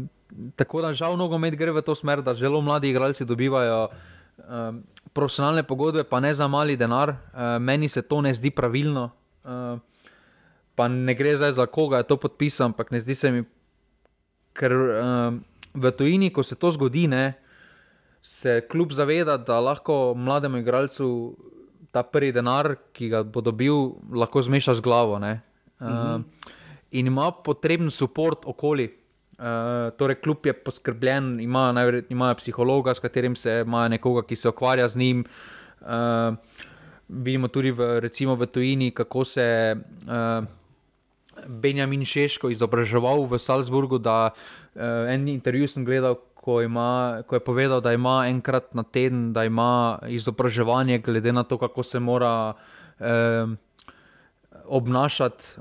Speaker 2: tako da žal nogomet gre v to smer, da zelo mladi igralci dobivajo. Uh, profesionalne pogodbe, pa ne za mali denar, uh, meni se to ne zdi pravilno. Uh, pa ne gre zdaj za koga je to podpisal, ampak ne zdi se mi, ker uh, v tujini, ko se to zgodi, ne, uh, se kljub zaveda, da lahko mlademu igralcu ta prvi denar, ki ga bo dobil, lahko zmeša z glavo. Uh -huh. uh, in ima potreben podpor okoli. Uh, torej, kljub je poskrbljen, ima najverjetneje ima psihologa, s katerim se ima nekoga, ki se ukvarja z njim. Uh, vidimo tudi v, recimo, v tujini, kako se uh, Benjamin Šeško izobraževal v Salzburgu. Da, uh, en intervju sem gledal, ko, ima, ko je povedal, da ima enkrat na teden, da ima izobraževanje, glede na to, kako se mora eh, obnašati eh,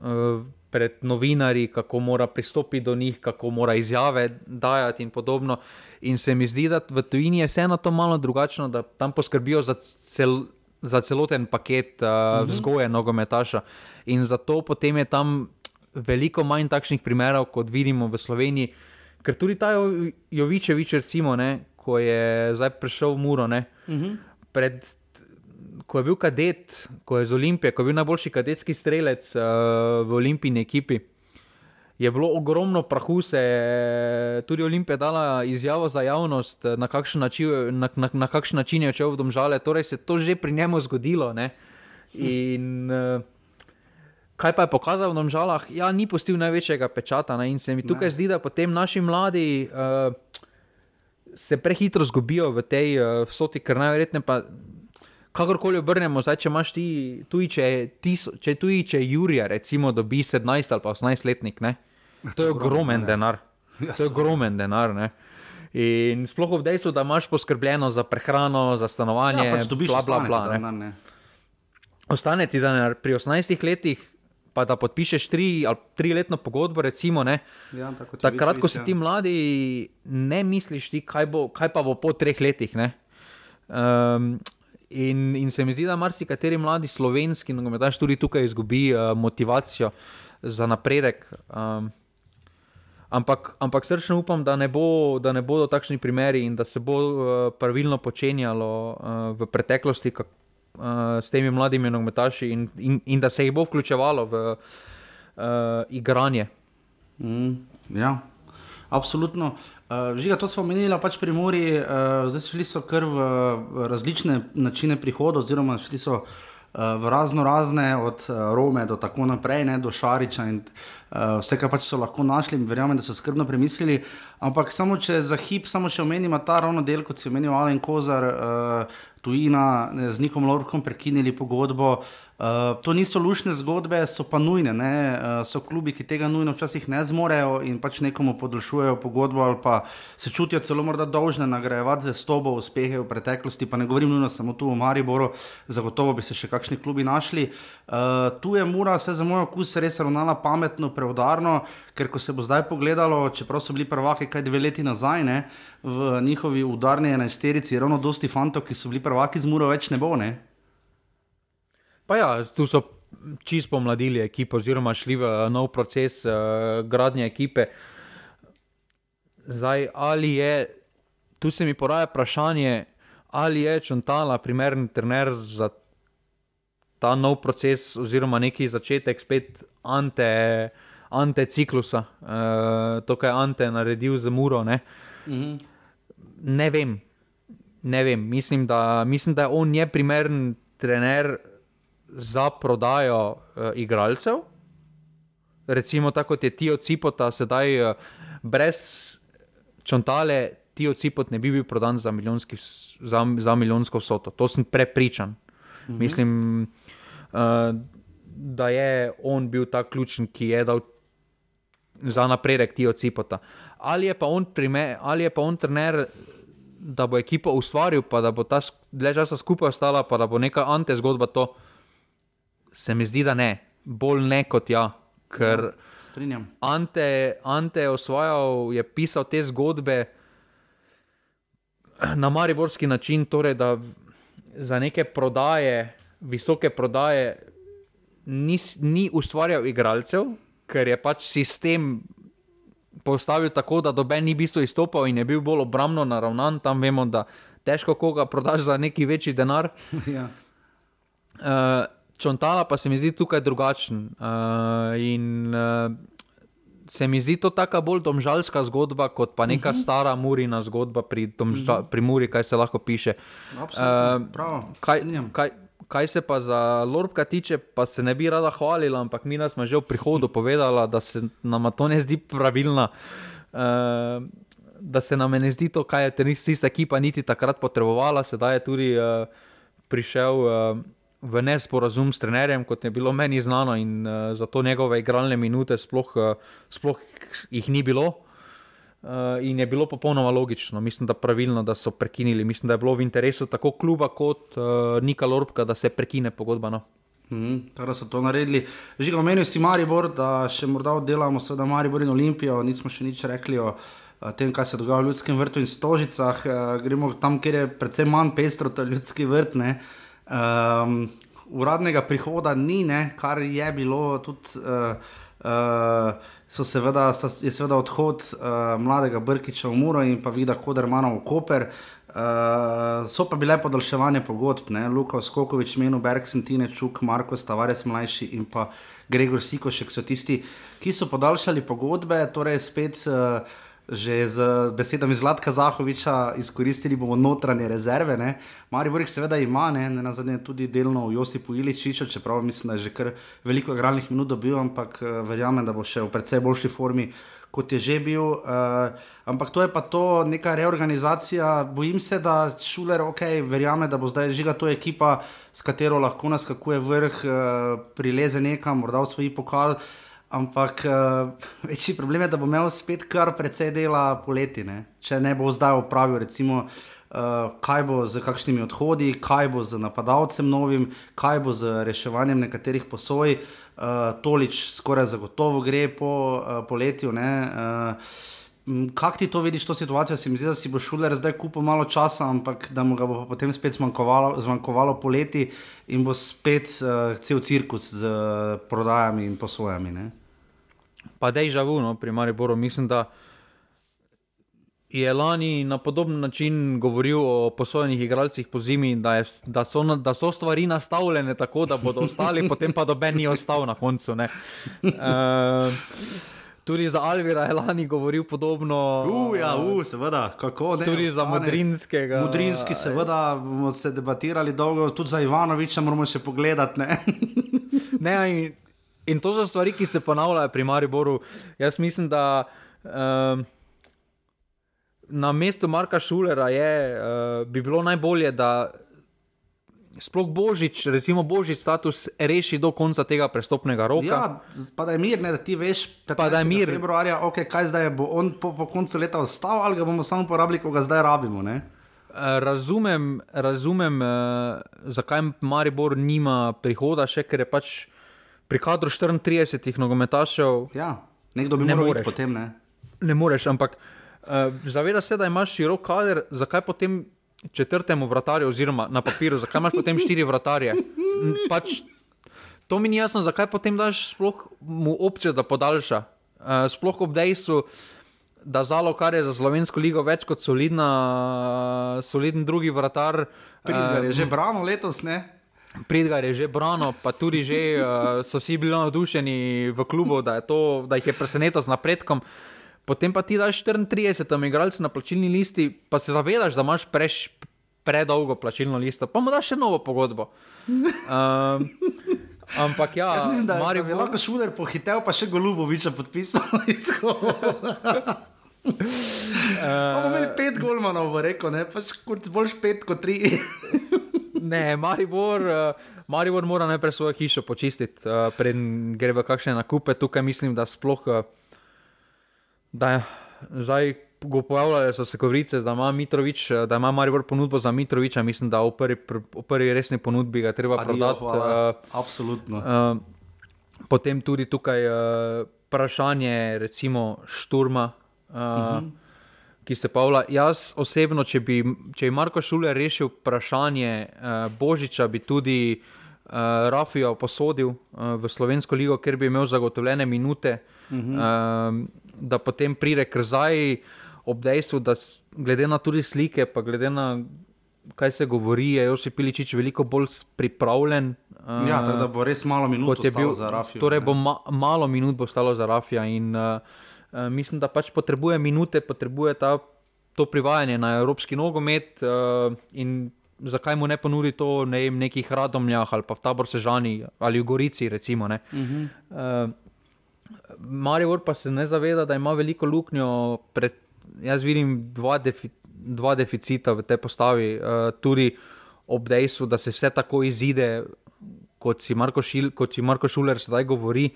Speaker 2: pred novinarji, kako mora pristopiti do njih, kako mora izjave dajati in podobno. In se mi zdi, da v tujini je vseeno to malo drugačno, da tam poskrbijo za, cel, za celoten paket uh, mhm. vzgoje nogometaša. In zato potem je tam veliko manj takšnih primerov, kot vidimo v Sloveniji. Ker tudi ta Jovičevič, recimo, ne, ko je zdaj prišel v Muro, ne, uh mhm. -huh. pred, ko je bil kadet, ko je z Olimpije, ko je bil najboljši kadetski strelec uh, v olimpijski ekipi. Je bilo ogromno prahu, se je tudi Olimpija dala izjavo za javnost, na kakšen način, na, na, na kakšen način je odšel v domžale. Torej se je to že pri njemu zgodilo. Ne? In uh, Kaj pa je pokazal v žalah, ja, ni pustil največjega pečata. Ne? In se mi tukaj ne. zdi, da potem naši mladi uh, se prehitro zgubijo v tej uh, vsoti, ker najverjetneje pa. Kakorkoli obrnemo, zdaj, če imaš ti, tuji, če, tiso, če tuji, če Jurija, recimo, dobi 17 ali pa 18 letnik, ne? to je ogromen denar. To je ogromen denar. Ne? In sploh v dejstvu, da imaš poskrbljeno za prehrano, za stanovanje,
Speaker 1: ja, pač bla, bla, bla,
Speaker 2: bla, Ostane ti denar pri 18 letih, pa da podpišeš tri ali tri letno pogodbo, recimo, ja, takrat, ko si ja. ti mladi, ne misliš, ti, kaj, bo, kaj pa bo po treh letih. Um, in, in se mi zdi, da marsikateri mladi slovenski, no, da tudi tukaj izgubi uh, motivacijo za napredek. Um, ampak, ampak srčno upam, da ne, bo, da ne bodo takšni primeri in da se bo uh, pravilno počenjalo uh, v preteklosti. Kak, uh, s temi mladimi nogometaši in, in, in da se jih bo vključevalo v uh, igranje.
Speaker 1: Mm, ja, absolutno. Uh, Žiga, to smo omenili pač pri Muri, uh, zdaj šli so kar v različne načine prihoda, oziroma šli so v razno razne, od uh, Rome do tako naprej, ne, do Šariča in uh, vse, kar pač so lahko našli, verjamem, da so skrbno premislili. Ampak samo če za hip, samo še omenimo ta ravno del, kot si omenil Alen Kozar. Uh, tujina, z Nikom Lorkom prekinili pogodbo. Uh, to niso lušne zgodbe, so pa nujne. Uh, so klubi, ki tega nujno včasih ne zmorejo in pač nekomu podaljšujejo pogodbo, ali pa se čutijo celo morda dolžne nagrajevati za stobo uspehe v preteklosti. Pa ne govorim nujno samo tu v Mariboru, zagotovo bi se še kakšni klubi našli. Uh, tu je mora, vse za moj okus, res ravnala pametno, preudarno, ker ko se bo zdaj pogledalo, čeprav so bili prvaki kaj dve leti nazaj, ne, v njihovi udarni enajsterici, ravno dosti fantov, ki so bili prvaki z muro, več ne bo. Ne?
Speaker 2: Pa ja, tu so čisto pomladili ekipo, oziroma šli v nov proces uh, gradnje ekipe. Zdaj, ali je, tu se mi poraja vprašanje, ali je Čontala primeren trener za ta nov proces, oziroma neki začetek spet ante, ante ciklusa, uh, to, kar je Ante naredil za Muro. Ne, mhm. ne vem. Ne vem, mislim da, mislim, da on je primeren trener za prodajo uh, igralcev, recimo tako kot je Tijo Cipota, sedaj uh, brez čontale, Tijo Cipot ne bi bil prodan za, za, za milijonsko vsoto. To sem prepričan. Mhm. Mislim, uh, da je on bil ta ključen, ki je dal za napredek Tijo Cipota. Ali je pa on, prime, ali je pa on trener, da bo ekipa ustvaril, pa da bo ta dlje časa skupaj ostala, pa da bo neka ante zgodba to. Se mi zdi, da ne, bolj ne kot ja. Ker
Speaker 1: ja,
Speaker 2: ante, ante je osvojil, je pisal te zgodbe na mariborski način, torej da za neke prodaje, visoke prodaje, ni, ni ustvarjal igralcev, ker je pač sistem postavil tako, da doben ni bil izstopal in je bil bolj obrambno naravnan. Tam vemo, da težko koga prodaš za neki večji denar.
Speaker 1: ja.
Speaker 2: uh, Čontala pa se mi zdi tukaj drugačen. Uh, in uh, se mi zdi to tako bolj domžalska zgodba, kot pa neka uh mhm. -huh. stara murina zgodba pri, domža, uh mhm. -huh. pri Muri, kaj se lahko piše.
Speaker 1: Uh,
Speaker 2: kaj, kaj, kaj se pa za Lorbka tiče, pa se ne bi rada hvalila, ampak mi smo že v prihodu povedali, da se nam to ne zdi pravilno. Uh, da se nam ne zdi to, kaj je tenista ekipa niti takrat potrebovala, sedaj je tudi uh, prišel. Uh, v nesporazum s trenerjem, kot je bilo meni znano, in uh, zato njegove igralne minute sploh, uh, sploh jih ni bilo. Uh, in je bilo popolnoma logično, mislim, da pravilno, da so prekinili. Mislim, da je bilo v interesu tako kluba kot uh, Nika Lorbka, da se prekine pogodba. No.
Speaker 1: Mm, tako so to naredili. Že ga omenil si Maribor, da še morda oddelamo, seveda Maribor in Olimpijo, nismo še nič rekli o tem, kaj se dogaja v ljudskem vrtu in stožicah. Gremo tam, kjer je predvsem manj pestro, to je ljudski vrt. Uh, Um, uradnega prihoda ni, ne, kar je bilo tudi. Uh, Uh, seveda, je seveda odhod uh, mladega Brkiča v Muro in pa vida Kodermana v Koper. Uh, so pa bile podaljševanje pogodb, ne? Luka Skokovič, Menu Bergsen, Tine Čuk, Marko Stavares mlajši in pa Gregor Sikošek so tisti, ki so podaljšali pogodbe, torej spet. Uh, že z besedami Zlatka Zahoviča izkoristili bomo notranje rezerve. Ne. Mari Borih seveda ima, ne, ne na zadnje tudi delno v Josipu Iličiču, čeprav mislim, da je že kar veliko igralnih minut dobil, ampak uh, verjamem, da bo še v precej boljši formi. Kot je že bil, uh, ampak to je pa to, neka reorganizacija. Bojim se, da šuler, ok, verjame, da bo zdaj žiga to ekipa, s katero lahko naskakuje vrh, uh, prileze nekam, morda v svoj pokal. Uh, Ampak uh, večji problem je, da bo imel spet kar precej dela poleti, ne? če ne bo zdaj upravil, recimo, uh, kaj bo z kakšnimi odhodi, kaj bo z napadalcem novim, kaj bo z reševanjem nekaterih posoj. Uh, tolič skoraj zagotovo gre po uh, poletju. Uh, Kako ti to vidiš, to situacijo? Se mi zdi, da si bo šuler zdaj kupil malo časa, ampak da mu ga bo potem spet zmanjkovalo, zmanjkovalo poleti in bo spet uh, cel cirkus z uh, prodajami in posojami. Ne?
Speaker 2: Pa da je žavu, no, pri Mariboru. Mislim, da je lani na podoben način govoril o posojenih igralcih po zimi, da, je, da, so, da so stvari nastavljene tako, da bodo ostali, potem pa doben ni ostal na koncu. Uh, Tudi za Alvira je lani govoril podobno.
Speaker 1: Uh, ja, uh, seveda, kako ne.
Speaker 2: Tudi za Mudrinskega.
Speaker 1: Mudrinski, seveda, bomo se debatirali dolgo, tudi za Ivanoviča moramo še pogledati. Ne?
Speaker 2: ne, in, in to so stvari, ki se ponavljajo pri Mariboru. Jaz mislim, da um, na mestu Marka Šulera je, uh, bi bilo najbolje, da sploh božič, recimo božič status, reši do konca tega prestopnega roka.
Speaker 1: Ja, pa da je mir, ne, da ti veš, pa da je mir. Februarja, okay, kaj zdaj bo on po, po koncu leta ostal ali ga bomo samo porabili, ko ga zdaj rabimo. Ne?
Speaker 2: Eh, razumem, razumem uh, zakaj Maribor nima prihoda, še ker je pač pri kadru 34 nogometašev.
Speaker 1: Ja, nekdo bi ne moral potem. Ne?
Speaker 2: ne moreš, ampak uh, zaveda se, da imaš širok kader, zakaj potem četrtemu vratarju, oziroma na papirju, zakaj imaš potem štiri vratarje. Pač, to mi ni jasno, zakaj potem daš sploh mu opcijo, da podaljša. Uh, sploh ob dejstvu, da zalo, kar je za slovensko ligo več kot solidna, soliden drugi vratar.
Speaker 1: Pridgar je uh, že brano letos, ne?
Speaker 2: Pridgar je že brano, pa tudi že uh, so vsi bili navdušeni v klubu, da, to, da jih je presenetil z napredkom. Potem pa ti daš 34, igralci na plačilni listi, pa se zavedaš, da imaš preš, predolgo plačilno listo, pa mu da še novo pogodbo. Um, ampak ja,
Speaker 1: Jaz mislim, da je
Speaker 2: Maribor-
Speaker 1: Maribor... lahko šuler pohitev, pa še Goluboviča podpisal. Pa bomo imeli pet golmanov, bo rekel, ne, pač boljš pet kot tri.
Speaker 2: Ne, Maribor, uh, Maribor mora najprej svojo hišo počistiti, uh, preden gre v kakšne nakupe. Tukaj mislim, da sploh. Uh, da zdaj go pojavljale so se govorice, da ima Mitrovič, eh, da ima Maribor ponudbo za Mitroviča. Mislim, da v prvi, pr- v prvi resni ponudbi ga treba
Speaker 1: Adijo,
Speaker 2: prodati.
Speaker 1: hvala.
Speaker 2: Uh,
Speaker 1: Absolutno.
Speaker 2: uh, potem tudi tukaj uh, vprašanje, recimo, šturma. Uh, uh -huh. Ki se pavlja. Jaz osebno, če bi, če bi Marko Šuler rešil vprašanje uh, Božiča, bi tudi uh, Rafijo posodil uh, v Slovensko ligo, ker bi imel zagotovljene minute, uh -huh. uh, da potem pride krzaj ob dejstvu, da glede na tudi slike, pa glede na kaj se govori, je Josip Piličič veliko bolj pripravljen. Uh,
Speaker 1: Ja, tako da bo res malo minut
Speaker 2: bil
Speaker 1: za Rafijo.
Speaker 2: Torej,
Speaker 1: ne.
Speaker 2: bo ma, malo minut bo stalo za Rafija in uh, uh, mislim, da pač potrebuje minute, potrebuje ta, to privajanje na evropski nogomet. Uh, in zakaj mu ne ponudi to ne vem, nekih radomljah ali pa v tabor Sežani ali v Gorici, recimo. ne.
Speaker 1: Mhm.
Speaker 2: Uh, Maribor pa se ne zaveda, da ima veliko luknjo. Pred, jaz vidim dva, defi, dva deficita v tej postavi, uh, tudi ob dejstvu, da se vse tako izide, kot si Marko, Šil, kot si Marko Šuler sedaj govori.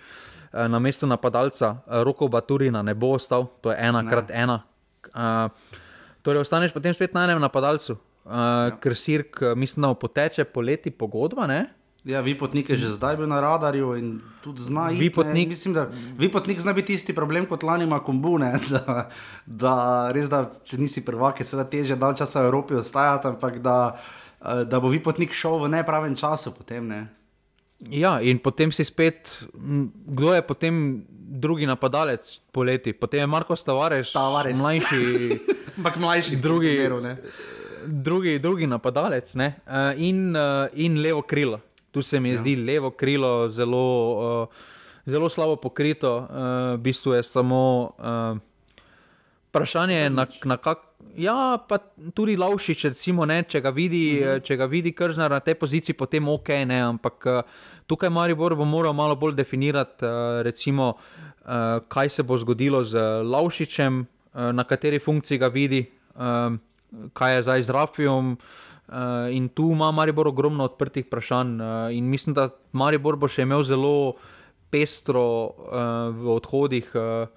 Speaker 2: Uh, na mestu napadalca uh, Roko Baturina ne bo ostal, to je ena krat ena. Uh, torej, ostaneš potem spet na enem napadalcu, uh, ja. ker Sirk, uh, mislim, da poteče poleti pogodba. Ne?
Speaker 1: Ja, Vipotnik je že zdaj bil na radarju in tudi zna iti.
Speaker 2: Vipotnik-.
Speaker 1: Mislim, da Vipotnik zna biti isti problem kot lani ima kombune. Da, da res, da če nisi prvak, je seveda teže dalj časa v Evropi ostajati, ampak da, eh, da bo Vipotnik šel v nepravem času potem. Ne.
Speaker 2: Ja, in potem si spet, kdo je potem drugi napadalec poleti? Potem je Marko Stavares,
Speaker 1: Tavares.
Speaker 2: mlajši,
Speaker 1: Ampak mlajši
Speaker 2: Drugi-
Speaker 1: primeru.
Speaker 2: Drugi, drugi napadalec ne? uh, in, uh, in levo krilo. Tu se mi ja. zdi levo krilo zelo, uh, zelo slabo pokrito, uh, v bistvu je samo. Uh, Vprašanje je, na, na kak. Ja, pa tudi Laušič, recimo, ne, če ga vidi, mm. če ga vidi Kržnar na tej poziciji, potem ok, ne, ampak tukaj Maribor bo moral malo bolj definirati, recimo, kaj se bo zgodilo z Laušičem, eh, na kateri funkciji ga vidi, kaj je zdaj z Rafijom. Uh, in tu ima Maribor ogromno odprtih vprašanj, uh, in mislim, da Maribor bo še imel zelo pestro uh, v odhodih. Uh,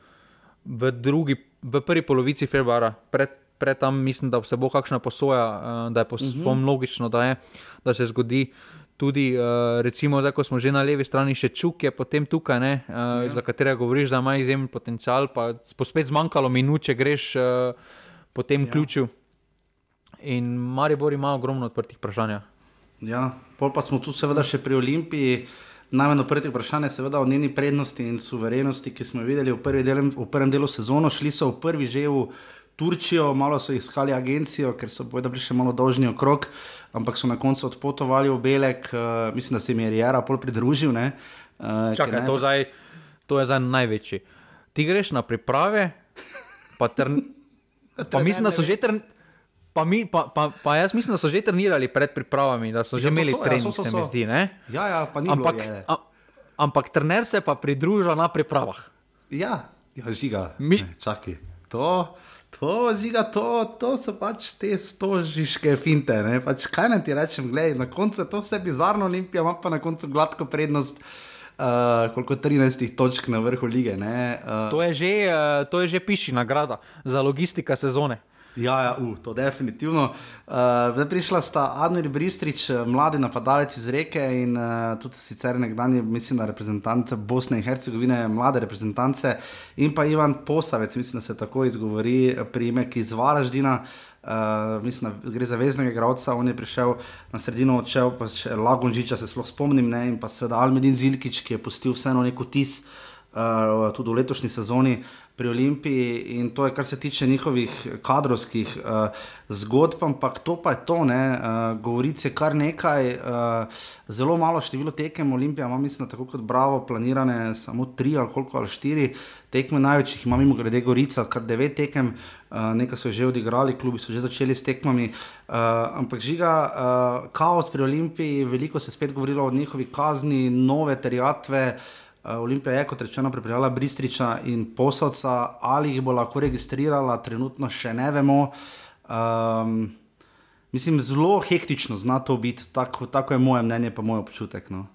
Speaker 2: v, drugi, v prvi polovici februarja, pred, pred tam mislim, da se bo kakšna posoja, uh, da je posebno uh -huh. logično, da, je, da se zgodi. Tudi, uh, recimo, da ko smo že na levi strani, še čuk je potem tukaj, ne, uh, ja. za katerega govoriš, da ima izjemen potencial, pa spet zmanjkalo minut, če greš uh, po tem ja. ključu. In Maribor ima ogromno odprtih vprašanj.
Speaker 1: Ja, pol pa smo tu seveda še pri Olimpiji. Najmanj odprtih vprašanj je seveda o njeni prednosti in suverenosti, ki smo jo videli v, prvi del, v prvem delu sezone. Šli so v prvi že v Turčijo, malo so iskali agencijo, ker so bojda bili še malo dolžni okrog, ampak so na koncu odpotovali v Belek, uh, mislim, da se jim je Rijera pol pridružil. Ne, uh,
Speaker 2: Čakaj,
Speaker 1: ne-
Speaker 2: to, zdaj, to je zdaj največji. Ti greš na priprave, pa, trn, pa mislim, da so že trn. Pa, mi, pa, pa, pa jaz mislim, da so že trenirali pred pripravami, da so že
Speaker 1: Ja, to
Speaker 2: imeli
Speaker 1: so, ja,
Speaker 2: trening,
Speaker 1: so, so,
Speaker 2: se mi
Speaker 1: so.
Speaker 2: zdi. Ne?
Speaker 1: Ja, ja, pa ni
Speaker 2: Ampak,
Speaker 1: bilo. Je.
Speaker 2: a, ampak trener se pa pridruža na pripravah.
Speaker 1: Ja, ja žiga.
Speaker 2: Mi-
Speaker 1: Ne, Čakaj. To, to, žiga, to, to so pač te stožiške finte. Ne? Pač, kaj naj ti rečem, gledaj, na koncu je to vse bizarno, Olimpija ima pa na koncu gladko prednost. Uh, koliko 13 točk na vrhu lige. ne, Uh,
Speaker 2: To je že, uh, to je že piši nagrada za logistika sezone.
Speaker 1: Ja, ja uh, to definitivno. Uh, zdaj prišla sta Admir Bristrič, eh, mladi napadalec iz Reke in uh, tudi sicer nekdanji, mislim, reprezentant Bosne in Hercegovine, mlade reprezentance, in pa Ivan Posavec, mislim, da se tako izgovori priimek iz Varaždina. Uh, mislim, da gre za veznega igralca, on je prišel na sredino, odšel pa še Lagunžiča, se sploh spomnim, ne, in pa seveda Almedin Zilkič, ki je pustil vseeno nek vtis uh, tudi v letošnji sezoni pri Olimpiji in to je, kar se tiče njihovih kadrovskih uh, zgodb, ampak to pa je to, ne, uh, govorice kar nekaj, uh, zelo malo število tekem Olimpija, ima mislim, tako kot Bravo, planirane samo tri ali koliko ali štiri tekme največjih, ima mimo grede Gorica, kar devet tekem, uh, nekaj so že odigrali, klubi so že začeli s tekmami, uh, ampak žiga uh, kaos pri Olimpiji, veliko se spet govorilo o njihovi kazni, nove terjatve. Uh, Olimpija je, kot rečeno, pripeljala Bristriča in posodca, ali jih bo lahko registrirala, trenutno še ne vemo. Um, mislim, zelo hektično zna to biti, tako, tako je moje mnenje, pa moj občutek. No.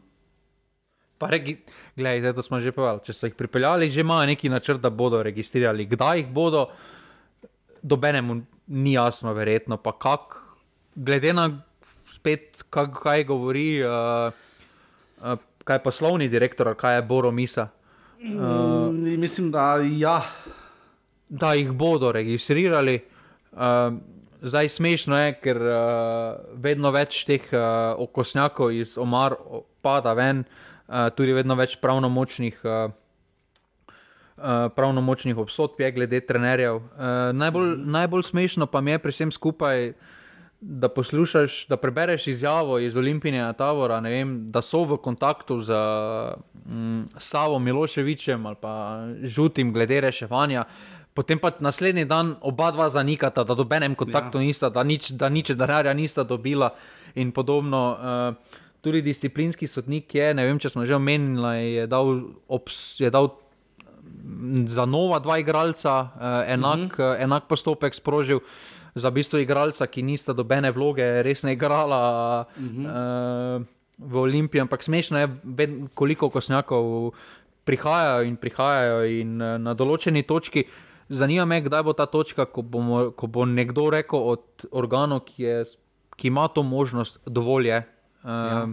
Speaker 2: Pa regi, gledaj, to smo že povedali. Če so jih pripeljali, že imajo neki načrt, da bodo registrirali. Kdaj jih bodo, dobenemu ni jasno, verjetno. Pa kak, glede na spet, kak, kaj govori. Uh, uh, kaj je poslovni direktor, kaj je Boro Misa.
Speaker 1: Uh, mislim, da ja.
Speaker 2: Da jih bodo registrirali. Uh, zdaj smešno je, ker uh, vedno več teh uh, okosnjakov iz Omar pada ven, uh, tudi vedno več pravnomočnih. Uh, Uh, pravnomočnih obsodb je glede trenerjev. Uh, najbolj, najbolj smešno pa mi je pri vsem skupaj, uh, da poslušaš, da prebereš izjavo iz Olimpijskega tabora, vem, da so v kontaktu z mm, Savo Miloševičem ali pa žutim glede reševanja. Potem pa naslednji dan oba dva zanikata, da dobenem kontaktu ja. nista, da nič, da nič denarja nista dobila in podobno. Uh, tudi disciplinski sodnik je, ne vem, če smo že omenili, je dal, obs, je dal za nova dva igralca uh, enak, uh -huh. uh, enak postopek sprožil. Uh, za bistvo igralca, ki nista dobene vloge, res ne igrala uh -huh. uh, v Olimpiji. Ampak smešno je, koliko kosnjakov prihajajo in prihajajo in uh, na določeni točki. Zanima me, kdaj bo ta točka, ko, bomo, ko bo nekdo rekel od organov, ki, je, ki ima to možnost, dovolj je. Uh, ja.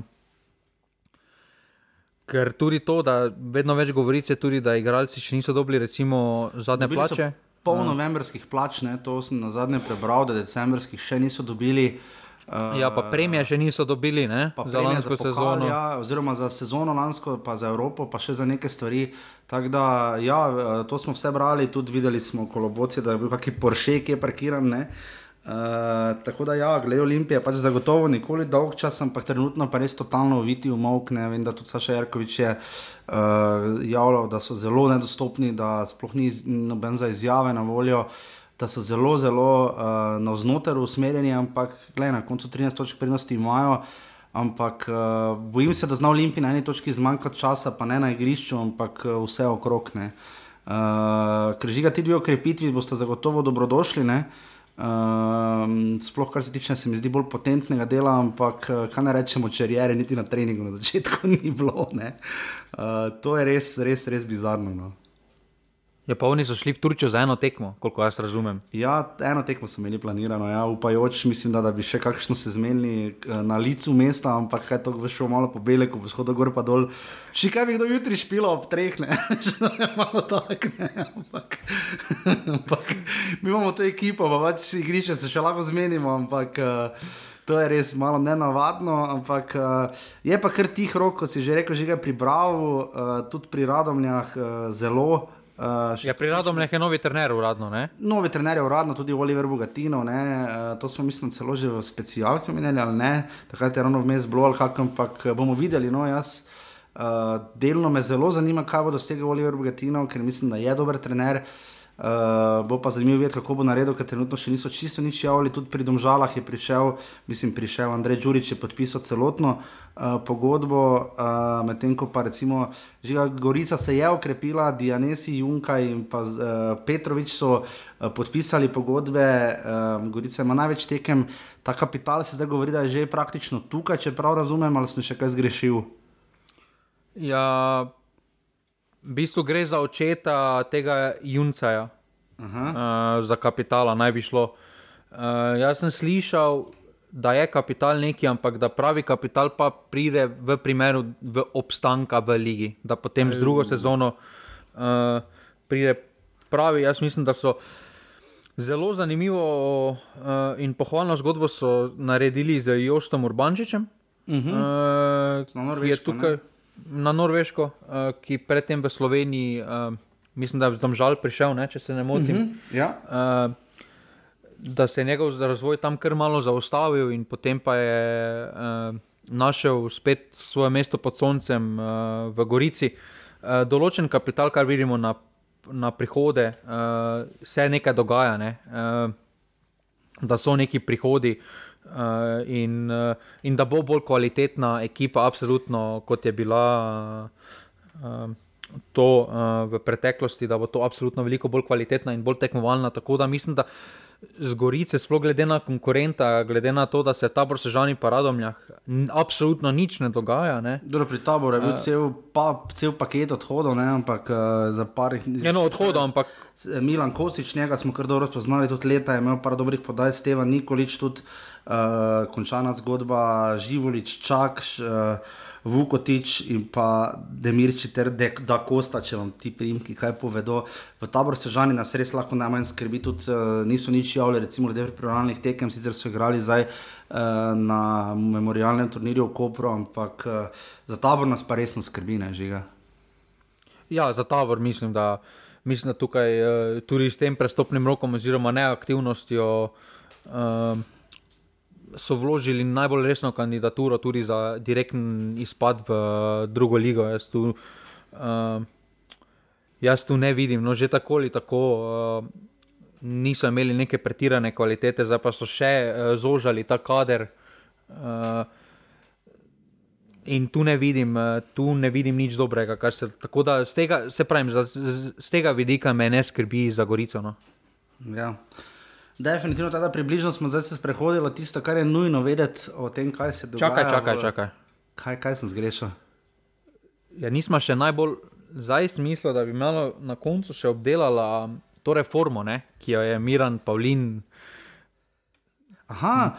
Speaker 2: Ker tudi to, da vedno več govorice, tudi da igralci še niso dobili, recimo, zadnje dobili plače. So
Speaker 1: pol novembrskih plač, ne, to sem na zadnje prebral, da decembrskih še niso dobili.
Speaker 2: Uh, ja, pa premije še niso dobili ne, za lansko za pokal, sezono.
Speaker 1: Ja, oziroma za sezono lansko, pa za Evropo, pa še za neke stvari. Tako da, ja, eh, to smo vse brali, tudi videli smo koloboci, da je bil kakšen Porsche, ki je parkiran. Uh, Uh, tako da, ja, glede Olimpije, pač zagotovo nikoli dolg čas, ampak trenutno pa res totalno viti v Mokne. Vem, da tudi Saša Jarkovič je uh, javljal, da so zelo nedostopni, da sploh ni noben za izjave na voljo, da so zelo, zelo uh, navznoter usmerjeni, ampak gledaj, na koncu 13 točk prednosti imajo. Ampak uh, bojim se, da zna Olimpij na eni točki zmanjkati časa, pa ne na igrišču, ampak uh, vse okrog. Uh, ker žiga ti dve okrepitvi, boste zagotovo dobrodošli. Ne? Um, sploh kar se tiče, se mi zdi bolj potentnega dela, ampak eh, kaj ne rečemo, če je niti na treningu na začetku ni bilo. Uh, to je res, res, res bizarno. No.
Speaker 2: Ja, pa oni so šli v Turčijo za eno tekmo, koliko jaz razumem.
Speaker 1: Ja, eno tekmo so imeli planirano, ja, upajoč, mislim, da, da bi še kakšno se zmenili eh, na licu mesta, ampak kaj to bo šlo malo po beleku, bo shodo gor pa dol. Če kaj bi kdo jutri špilo ob treh, ne, že je malo tako, ne, ampak, ampak mi imamo to ekipo, pa pač igrišče se še lahko zmenimo, ampak. Uh, To je res malo nenavadno, ampak uh, je pa kar tih rok, kot si že rekel, že ga pribral, uh, tudi pri radomljah uh, zelo.
Speaker 2: Uh, ja, pri radom je novi trener uradno. Ne?
Speaker 1: Novi trener je uradno, tudi Oliver Bogatino. Uh, to smo, mislim, celo že v specialki omenjali, ali ne. Takrat je ravno vmes bilo, ampak eh, bomo videli. No, jaz, uh, delno me zelo zanima, kaj bo dosegel Oliver Bogatino, ker mislim, da je dober trener. Uh, Uh, bo pa zanimivo videti, kako bo naredil, ker trenutno še niso čisto nič javili. Tudi pri Domžalah je prišel, mislim, prišel Andrej Đurič, je podpisal celotno uh, pogodbo, uh, medtem ko pa recimo Žiga Gorica se je okrepila, Dianesi, Junka in pa uh, Petrovič so uh, podpisali pogodbe, uh, Gorica ima največ tekem, ta kapital se zdaj govori, da je že praktično tukaj, če prav razumem, ali sem še kaj zgrešil.
Speaker 2: Ja, v bistvu gre za očeta tega Juncaja, uh, za kapitala naj bi šlo. Uh, jaz sem slišal, da je kapital neki, ampak da pravi kapital pa pride v primeru v obstanka v ligi, da potem z drugo sezono uh, pride pravi. Jaz mislim, da so. Zelo zanimivo uh, in pohvalno zgodbo so naredili z Joštom Urbančičem, uh -huh. uh, ki je tukaj. Ne? Na Norveško, uh, ki predtem v Sloveniji, uh, mislim, da je tam žal prišel, ne, če se ne motim. Mm -hmm,
Speaker 1: ja.
Speaker 2: uh, da se je njegov razvoj tam kar malo zaustavil, in potem pa je uh, našel spet svoje mesto pod soncem uh, v Gorici. Uh, določen kapital, kar vidimo na, na prihode, uh, se nekaj dogaja. Ne? Uh, da so neki prihodi uh, in, uh, in da bo bolj kvalitetna ekipa, absolutno, kot je bila uh, to uh, v preteklosti, da bo to absolutno veliko bolj kvalitetna in bolj tekmovalna. Tako da mislim, da z Gorice, sploh glede na konkurenta, glede na to, da se ta brsežani paradomljah, absolutno nič ne dogaja. Ne.
Speaker 1: Dobro, pri taboru je bil uh, cel, pa, cel paket odhodov, ne, ampak uh, za par jih
Speaker 2: ni. Eno odhodov, ampak.
Speaker 1: Milan Kosič, njega smo kar dobro spoznali, tudi leta je imel par dobrih podaj, Stevan Nikolič, tudi uh, končana zgodba, Živolič, Čakš. Uh, Vukotič in pa Demirči ter da Kosta, če vam ti primki kaj povedo. V tabor se žani nas res lahko najmanj skrbi, tudi uh, niso nič javljali, recimo glede pripravljalnih tekem, sicer so igrali zdaj uh, na memorialnem turnirju v Kopru, ampak uh, za tabor nas pa resno skrbi, ne žiga.
Speaker 2: Ja, za tabor mislim, da, mislim, da tukaj uh, tudi s tem prestopnim rokom oziroma neaktivnostjo. Uh, so vložili najbolj resno kandidaturo tudi za direktni izpad v drugo ligo. Jaz tu, uh, jaz tu ne vidim, no že tako ali tako. Uh, Niso imeli neke pretirane kvalitete, zdaj pa so še uh, zožali ta kader. Uh, in tu ne, vidim, uh, tu ne vidim nič dobrega. Se, tako da z tega, pravim, z, z, z tega vidika me ne skrbi za Gorico. No.
Speaker 1: Ja. Definitivno, da približno smo zdaj se sprehodili tisto, kar je nujno vedeti o tem, kaj se dogaja.
Speaker 2: Čakaj, čakaj, čakaj.
Speaker 1: Kaj, kaj sem zgrešil?
Speaker 2: Ja, nismo še najbolj zdaj smislo, da bi malo na koncu še obdelala to reformo, ne? ki jo je Miran Pavlin.
Speaker 1: Aha.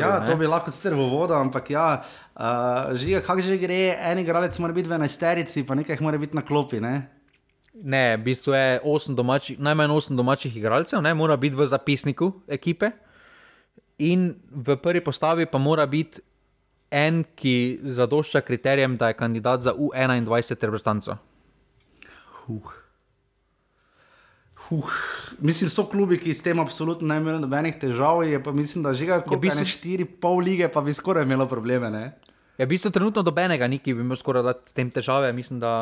Speaker 1: Ja, to bi lahko sicer v vodo, ampak ja, uh, žiga, kako že gre, en igralec mora biti v enajsterici, pa nekaj mora biti na klopi. Ne?
Speaker 2: Ne, v bistvu je domačih, najmanj osem domačih igralcev, ne, mora biti v zapisniku ekipe. In v prvi postavi pa mora biti en, ki zadošča kriterijem, da je kandidat za U21 reprezentanco.
Speaker 1: Huh. Huh. Mislim, so klubi, ki s tem absolutno ne imajo nobenih težav. Pa mislim, da že ga kot bistvu... štiri pol lige, pa bi skoraj imelo probleme. Ne?
Speaker 2: Ja, v bistvu trenutno dobenega ni, ki bi imel skoraj s tem težave. Mislim, da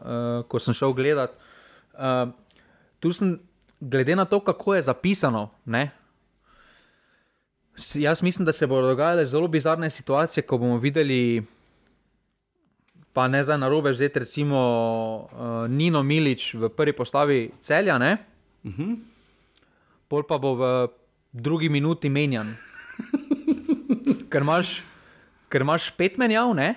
Speaker 2: uh, ko sem šel gledat, uh, tu sem, glede na to, kako je zapisano. Ne, jaz mislim, da se bodo dogajale zelo bizarne situacije, ko bomo videli. Pa ne za narobe vzeti, recimo uh, Nino Milič v prvi postavi celja, uh
Speaker 1: mhm. -huh.
Speaker 2: pol pa bo v drugi minuti menjan. Ker imaš ker imaš pet menjav, ne?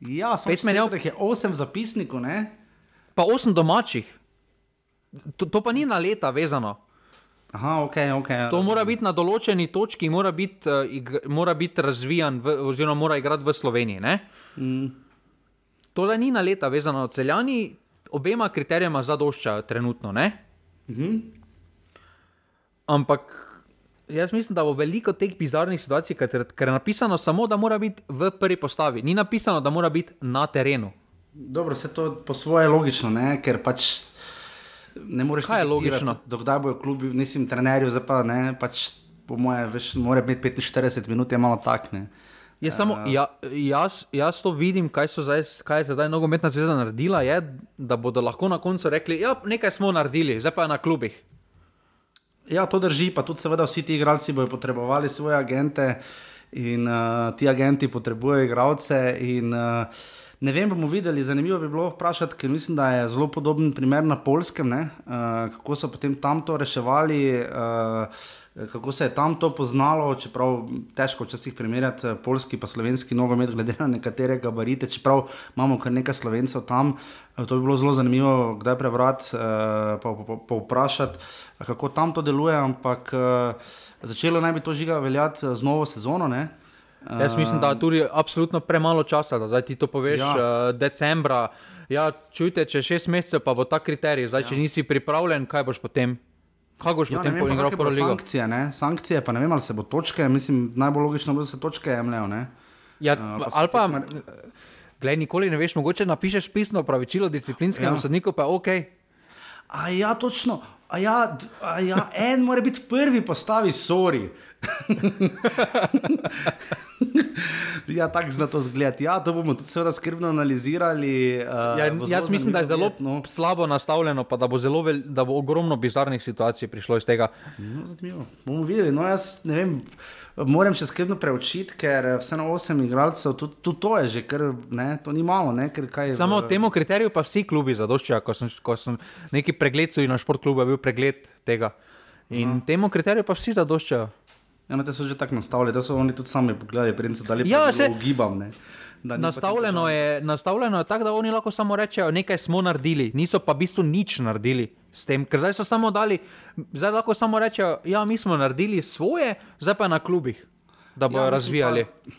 Speaker 1: Ja, pet menjav. Teh je osem zapisnikov, ne?
Speaker 2: Pa osem domačih. To, to pa ni na leta vezano.
Speaker 1: Aha, okay, okay.
Speaker 2: To mora biti na določeni točki, mora biti, uh, ig, mora biti razvijan, v, oziroma mora igrati v Sloveniji.
Speaker 1: Mm.
Speaker 2: To, da ni na leta vezano, celjani obema kriterijama zadoščajo trenutno. Mm
Speaker 1: -hmm.
Speaker 2: Ampak Jaz mislim, da bo veliko teh bizarnih situacij, ker, ker je napisano samo, da mora biti v prvi postavi, ni napisano, da mora biti na terenu.
Speaker 1: Dobro, se to po svoje logično, ne? ker pač ne moreš
Speaker 2: da je logično.
Speaker 1: Dokdaj bojo klubi, nisem trenerju, zdaj pa ne, pač po moje, veš, mora biti 45 minut, je malo takne.
Speaker 2: Je samo, uh, ja, jaz, jaz to vidim, kaj, zdaj, kaj je zdaj nogometna zveza naredila, je, da bodo lahko na koncu rekli: ja, nekaj smo naredili, zdaj pa je na klubih.
Speaker 1: Ja, to drži, pa tudi seveda vsi ti igralci bodo potrebovali svoje agente in uh, ti agenti potrebujejo igralce. In, uh, ne vem, bomo videli, zanimivo bi bilo vprašati, ker mislim, da je zelo podoben primer na polskem, uh, kako so potem tam to reševali. Uh, kako se je tam to poznalo, čeprav težko včasih primerjati eh, polski in slovenski nogomet, glede na nekatere gabarite, čeprav imamo kar nekaj slovencev tam. Eh, to bi bilo zelo zanimivo, kdaj prebrati, eh, pa, pa, pa vprašati, kako tam to deluje. Ampak začelo naj bi to žiga veljati z novo sezono. Ne?
Speaker 2: Jaz mislim, da je tudi absolutno premalo časa, da ti to poveš ja. decembra. Ja, čujte, če šest mesecev pa bo ta kriterij, zdaj, ja. če nisi pripravljen, kaj boš potem? Kaj boš ja, potem igral po ligu?
Speaker 1: Sankcije, ne? sankcije, pa ne vem, ali se bo točke, mislim, najbolj logično bo, da se točke jemljajo.
Speaker 2: Ja, uh, ali pa, Glej, nikoli ne veš, mogoče napišeš pisno opravičilo disciplinskemu ja. sodniku, pa ok.
Speaker 1: A ja, točno. A ja, a ja, en mora biti prvi, postavi sorry. ja, tako zna to zgledati. Ja, to bomo tudi seveda skrbno analizirali. Uh,
Speaker 2: Ja, jaz mislim, da je zelo
Speaker 1: videti,
Speaker 2: slabo nastavljeno, pa da bo, zelo vel, da bo ogromno bizarnih situacij prišlo iz tega.
Speaker 1: No, no, zanimivo. Bomo videli. No, jaz ne vem. Moram še skrbno preučiti, ker vseeno osem igralcev, tudi, tudi to je že, ker ne, to ni malo. Ne, kaj,
Speaker 2: Samo
Speaker 1: v-
Speaker 2: temu kriteriju pa vsi klubi zadoščajo. Ko sem, ko sem neki pregled tudi na šport klubu, je bil pregled tega. In Aha. temu kriteriju pa vsi zadoščajo.
Speaker 1: Ja, no, te so že tako nastavili, da so oni tudi sami pogledali, preden so dali
Speaker 2: Ja, se-
Speaker 1: ugibam. Ne,
Speaker 2: Nastavljeno je, nastavljeno je tako, da oni lahko samo rečejo, nekaj smo naredili, niso pa v bistvu nič naredili s tem, ker zdaj so samo dali, zdaj lahko samo rečejo, ja, mi smo naredili svoje, zdaj pa je na klubih, da
Speaker 1: Ja,
Speaker 2: ja,
Speaker 1: mislim
Speaker 2: razvijali.
Speaker 1: Pa,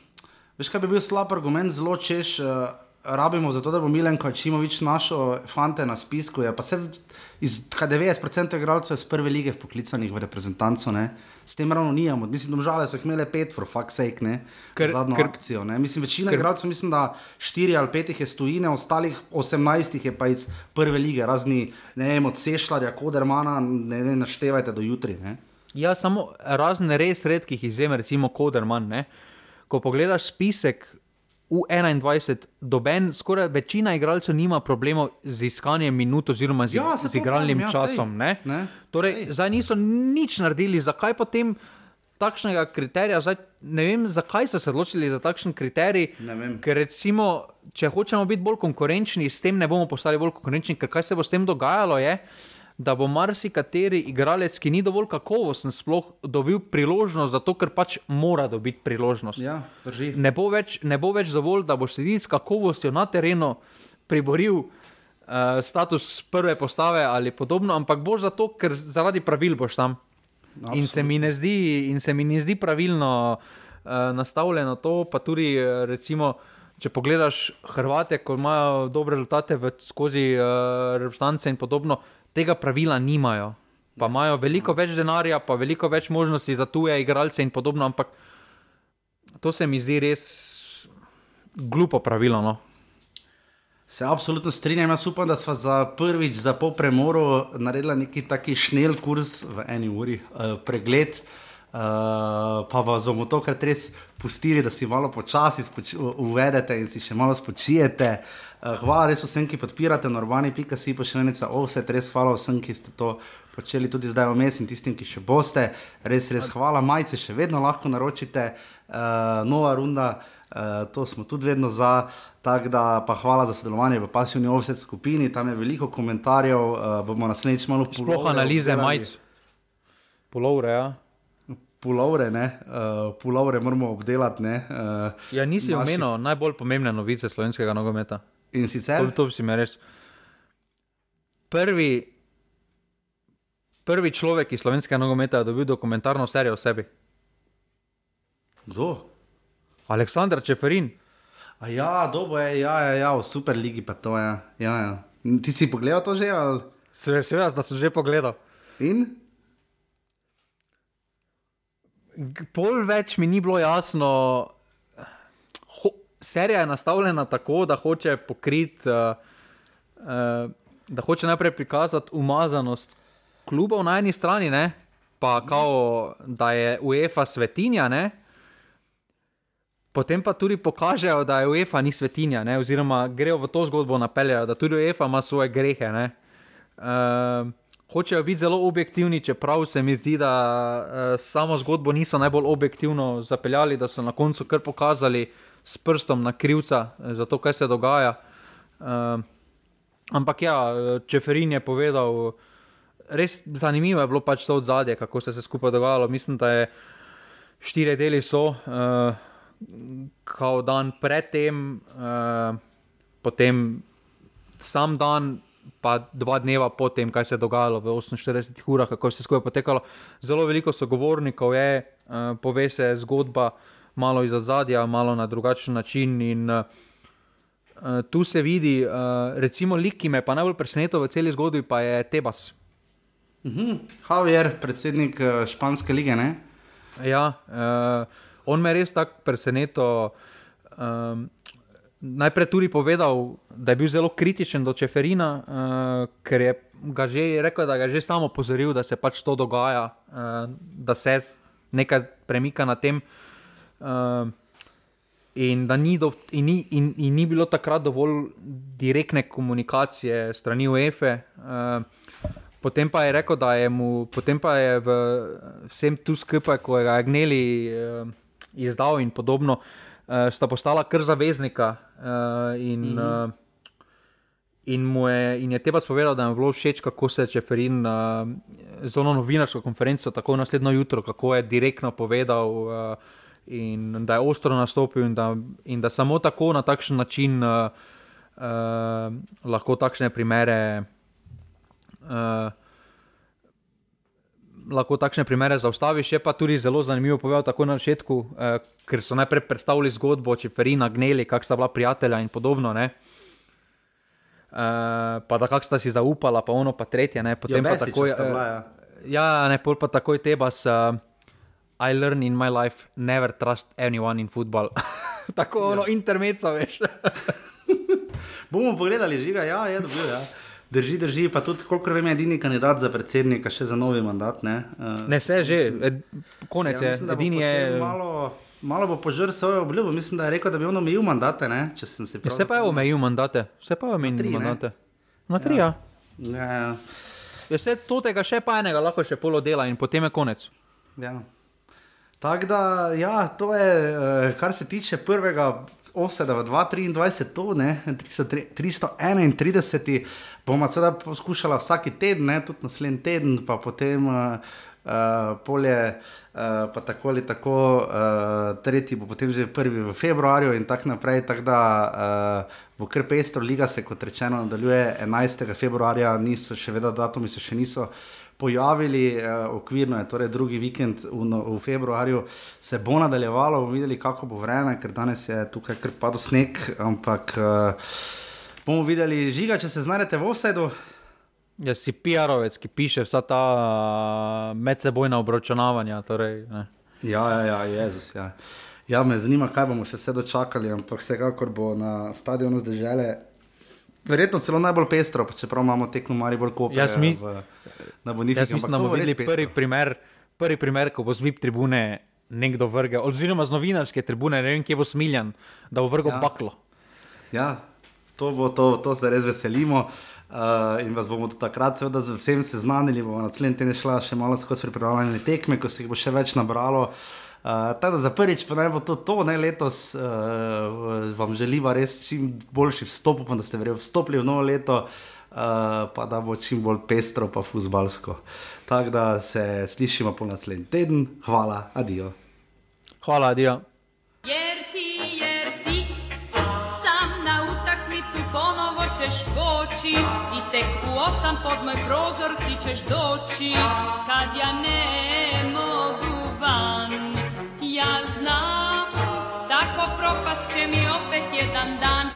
Speaker 1: veš, kaj bi bil slab argument, zelo češ. Uh, Rabimo za to, da bo Milenko Čimovič našel fante na spisku. Je, pa se iz kaj 90% igralcev iz prve lige poklicanih v reprezentanco, ne? s tem ravno nijamo. Mislim, da žale so jih imeli pet, for fuck sake, ne?
Speaker 2: Ker-
Speaker 1: zadnjo
Speaker 2: ker-
Speaker 1: akcijo. Ne? Mislim, večina
Speaker 2: ker-
Speaker 1: igralcev, mislim, da štiri ali pet jih je iz tujine, ostalih 18 jih je pa iz prve lige, razni, ne vem, od Sešljarja, Kodermana, ne, ne naštevajte do jutri. Ne?
Speaker 2: Ja, samo razne res redkih izjem, recimo Koderman. Ne? Ko pogledaš spisek U21, doben, skoraj večina igralcev nima problemov z iskanjem minut oziroma z,
Speaker 1: Ja,
Speaker 2: z igralnim
Speaker 1: pravim, ja, sej.
Speaker 2: časom. Ne?
Speaker 1: Ne,
Speaker 2: Torej,
Speaker 1: sej.
Speaker 2: zdaj niso nič naredili, zakaj potem takšnega kriterija, zdaj, ne vem, zakaj so se odločili za takšen kriterij. Ker recimo, če hočemo biti bolj konkurenčni, s tem ne bomo postali bolj konkurenčni, ker kaj se bo s tem dogajalo, je, da bo marsikateri igralec, ki ni dovolj kakovosten, sploh dobil priložnost, zato ker pač mora dobiti priložnost.
Speaker 1: Ja, drži.
Speaker 2: Ne bo več, ne bo več dovolj, da boš sedel s kakovostjo na terenu, priboril uh, status prve postave ali podobno, ampak boš zato, ker zaradi pravil boš tam. In se, zdi, in se mi ne zdi pravilno uh, nastavljeno to, pa tudi eh, recimo. Če pogledaš Hrvate, ko imajo dobre rezultate v, skozi uh, reprezentance in podobno, tega pravila nimajo. Pa imajo veliko več denarja, pa veliko več možnosti za tuje igralce in podobno, ampak to se mi zdi res glupo pravilo. No?
Speaker 1: Se absolutno strinjam, jaz upam, da smo za prvič, za pol premoru naredili neki taki šnel kurs v eni uri, uh, pregled. Uh, pa vas bomo tokrat res pustili, da si malo počasi uvedete in si še malo spočijete. Uh, hvala res vsem, ki podpirate, normani.si pošiljnica, offset, res hvala vsem, ki ste to počeli tudi zdaj vmes in tistim, ki še boste. Res, res hvala, majice še vedno lahko naročite, uh, nova runda. Uh, to smo tudi vedno za, tako da pa hvala za sodelovanje v pasivni offset skupini, tam je veliko komentarjev, uh, bomo naslednjič malo
Speaker 2: Sploh
Speaker 1: pulovre
Speaker 2: analize majic. Polovre, ja.
Speaker 1: Pulovre, ne, uh, pulovre moramo obdelati. Ne, uh,
Speaker 2: Ja, nisi
Speaker 1: naši-
Speaker 2: omenil najbolj pomembne novice slovenskega nogometa.
Speaker 1: In
Speaker 2: To,
Speaker 1: sicer,
Speaker 2: to si mi res. Prvi, prvi človek iz slovenskega nogometa je dobil dokumentarno serijo o sebi.
Speaker 1: kdo?
Speaker 2: Aleksandr Čeferin.
Speaker 1: A ja, dobo je, ja, ja, ja, v superligi pa to je. Ja, ja. Ti si pogledal to že? Ali?
Speaker 2: Se- Seveda, da sem že pogledal.
Speaker 1: In?
Speaker 2: Pol več mi ni bilo jasno. Ho, serija je nastavljena tako, da hoče pokriti, uh, uh, da hoče najprej prikazati umazanost klubov na eni strani, ne? pa kao, da je UEFA svetinja, ne? potem pa tudi pokažejo, da je UEFA ni svetinja, ne? oziroma grejo v to zgodbo napeljajo, da tudi UEFA ima svoje grehe. Ne? Uh, hočejo biti zelo objektivni, čeprav se mi zdi, da uh, samo zgodbo niso najbolj objektivno zapeljali, da so na koncu kar pokazali s prstom na krivca eh, za to, kaj se dogaja. Uh, ampak ja, eh, Čeferin je povedal, res zanimivo je bilo pač to odzadje, kako se je skupaj dogajalo. Mislim, da je štiri deli so, uh, kao dan predtem, uh, potem sam dan, pa dva dneva potem, kaj se je dogajalo v 48 urah, kako je vse skupaj potekalo. Zelo veliko sogovornikov je, uh, pove se zgodba malo iz zadja, malo na drugačen način. In, uh, tu se vidi, uh, recimo, lik, ki me je pa najbolj presenetil v celi zgodbi, pa je Tebas.
Speaker 1: Mhm. Javier, predsednik uh, španske lige, ne?
Speaker 2: Ja, uh, on me je res tako presenetil. Um, najprej tudi povedal, da je bil zelo kritičen do Čeferina, uh, ker je ga že rekel, da ga je že samo opozoril, da se pač to dogaja, uh, da se nekaj premika na tem. Uh, In, ni do, in, ni, in, in ni bilo takrat dovolj direktne komunikacije strani UEFE. Uh, potem pa je rekel, da je mu, potem pa je v vsem tu skupaj, ko je ga gneli, uh, izdal in podobno, uh, sta postala kar zaveznika. Uh, in, mm -hmm. uh, in, je, in je teba spovedal, da je bilo všeč, kako se je Čeferin uh, z ono novinarsko konferenco, tako naslednjo jutro, kako je direktno povedal. Uh, in da je ostro nastopil, in da, in da samo tako na takšen način uh, uh, lahko takšne primere. Uh, Lahko takšne primere zaustaviš, je pa tudi zelo zanimivo povedati tako na začetku, eh, ker so najprej predstavili zgodbo, če Ferina gneli, kak sta bila prijatelja in podobno. Eh, pa da kak sta si zaupala, pa ono pa tretje. Ne, potem
Speaker 1: jo,
Speaker 2: pa takoj.
Speaker 1: Eh, ja,
Speaker 2: ja ne, pol pa takoj teba s. Eh, I learn in my life never trust anyone in football. Tako ono ja. intermezzo, veš.
Speaker 1: Bomo pogledali, žiga, ja, je dobro. Ja. Drži, drži, pa tudi, koliko vem, edini kandidat za predsednika, še za novi mandat. Ne,
Speaker 2: uh, ne se že, ed, konec ja, mislim, je. Edini je.
Speaker 1: Malo, malo bo požrl svojo obljubo, mislim, da je rekel, da bi on omejil mandate. Ne, se
Speaker 2: ja, vse pa je omejil mandate, vse pa je omejil mandate. Na tri, ja.
Speaker 1: ja. ja.
Speaker 2: Vse ja, to tega še pa enega lahko še polo dela in potem je konec.
Speaker 1: Ja. Tako da, ja, to je, eh, kar se tiče prvega offseda v 2023, to ne, 331, bomo sedaj poskušali vsak teden, ne, tudi naslednji teden, pa potem uh, uh, polje, uh, pa tako ali tako, uh, tretji bo potem že prvi v februarju in tako naprej. Tak da, uh, Bo kar pestro, liga se, kot rečeno, nadaljuje 11. februarja, niso še vedno datumi, se še niso pojavili, eh, okvirno je torej drugi vikend v, no, v februarju, se bo nadaljevalo, bomo videli, kako bo vreme, ker danes je tukaj kar padlo sneg, ampak eh, bomo videli, žiga, če se znajdete v offsetu.
Speaker 2: Jaz si PR-ovec, ki piše vsa ta uh, medsebojna obračunavanja. Torej,
Speaker 1: ja, ja, ja, Jezus. Ja. ja, me zanima, kaj bomo še vse dočakali, ampak vsekakor bo na stadionu zdržele verjetno celo najbolj pestro, čeprav imamo tekmo malo bolj kopije.
Speaker 2: Jaz, mis, jaz mislim, da bomo videli prvi primer, prvi primer, ko bo z VIP tribune nekdo vrgel, oziroma z novinarske tribune, ne vem, kje bo smiljan, da bo vrgel ja. baklo.
Speaker 1: Ja, to, bo, to, to se res veselimo. Uh, in vas bomo takrat, seveda, z vsem seznanili. Bomo naslednji teden šla še malo skozi pripravljanje tekme, ko se jih bo še več nabralo. Uh, tako da za prvič, pa naj bo to, to ne letos, uh, vam želiva res čim boljši vstop, pa da ste vstopili v novo leto, uh, pa da bo čim bolj pestro, pa fuzbalsko. Tako da se slišimo po naslednji teden. Hvala, adijo.
Speaker 2: Hvala, adijo. I tek u osam pod moj prozor ti ćeš doći kad ja ne van ja znam, tako propast će mi opet jedan dan.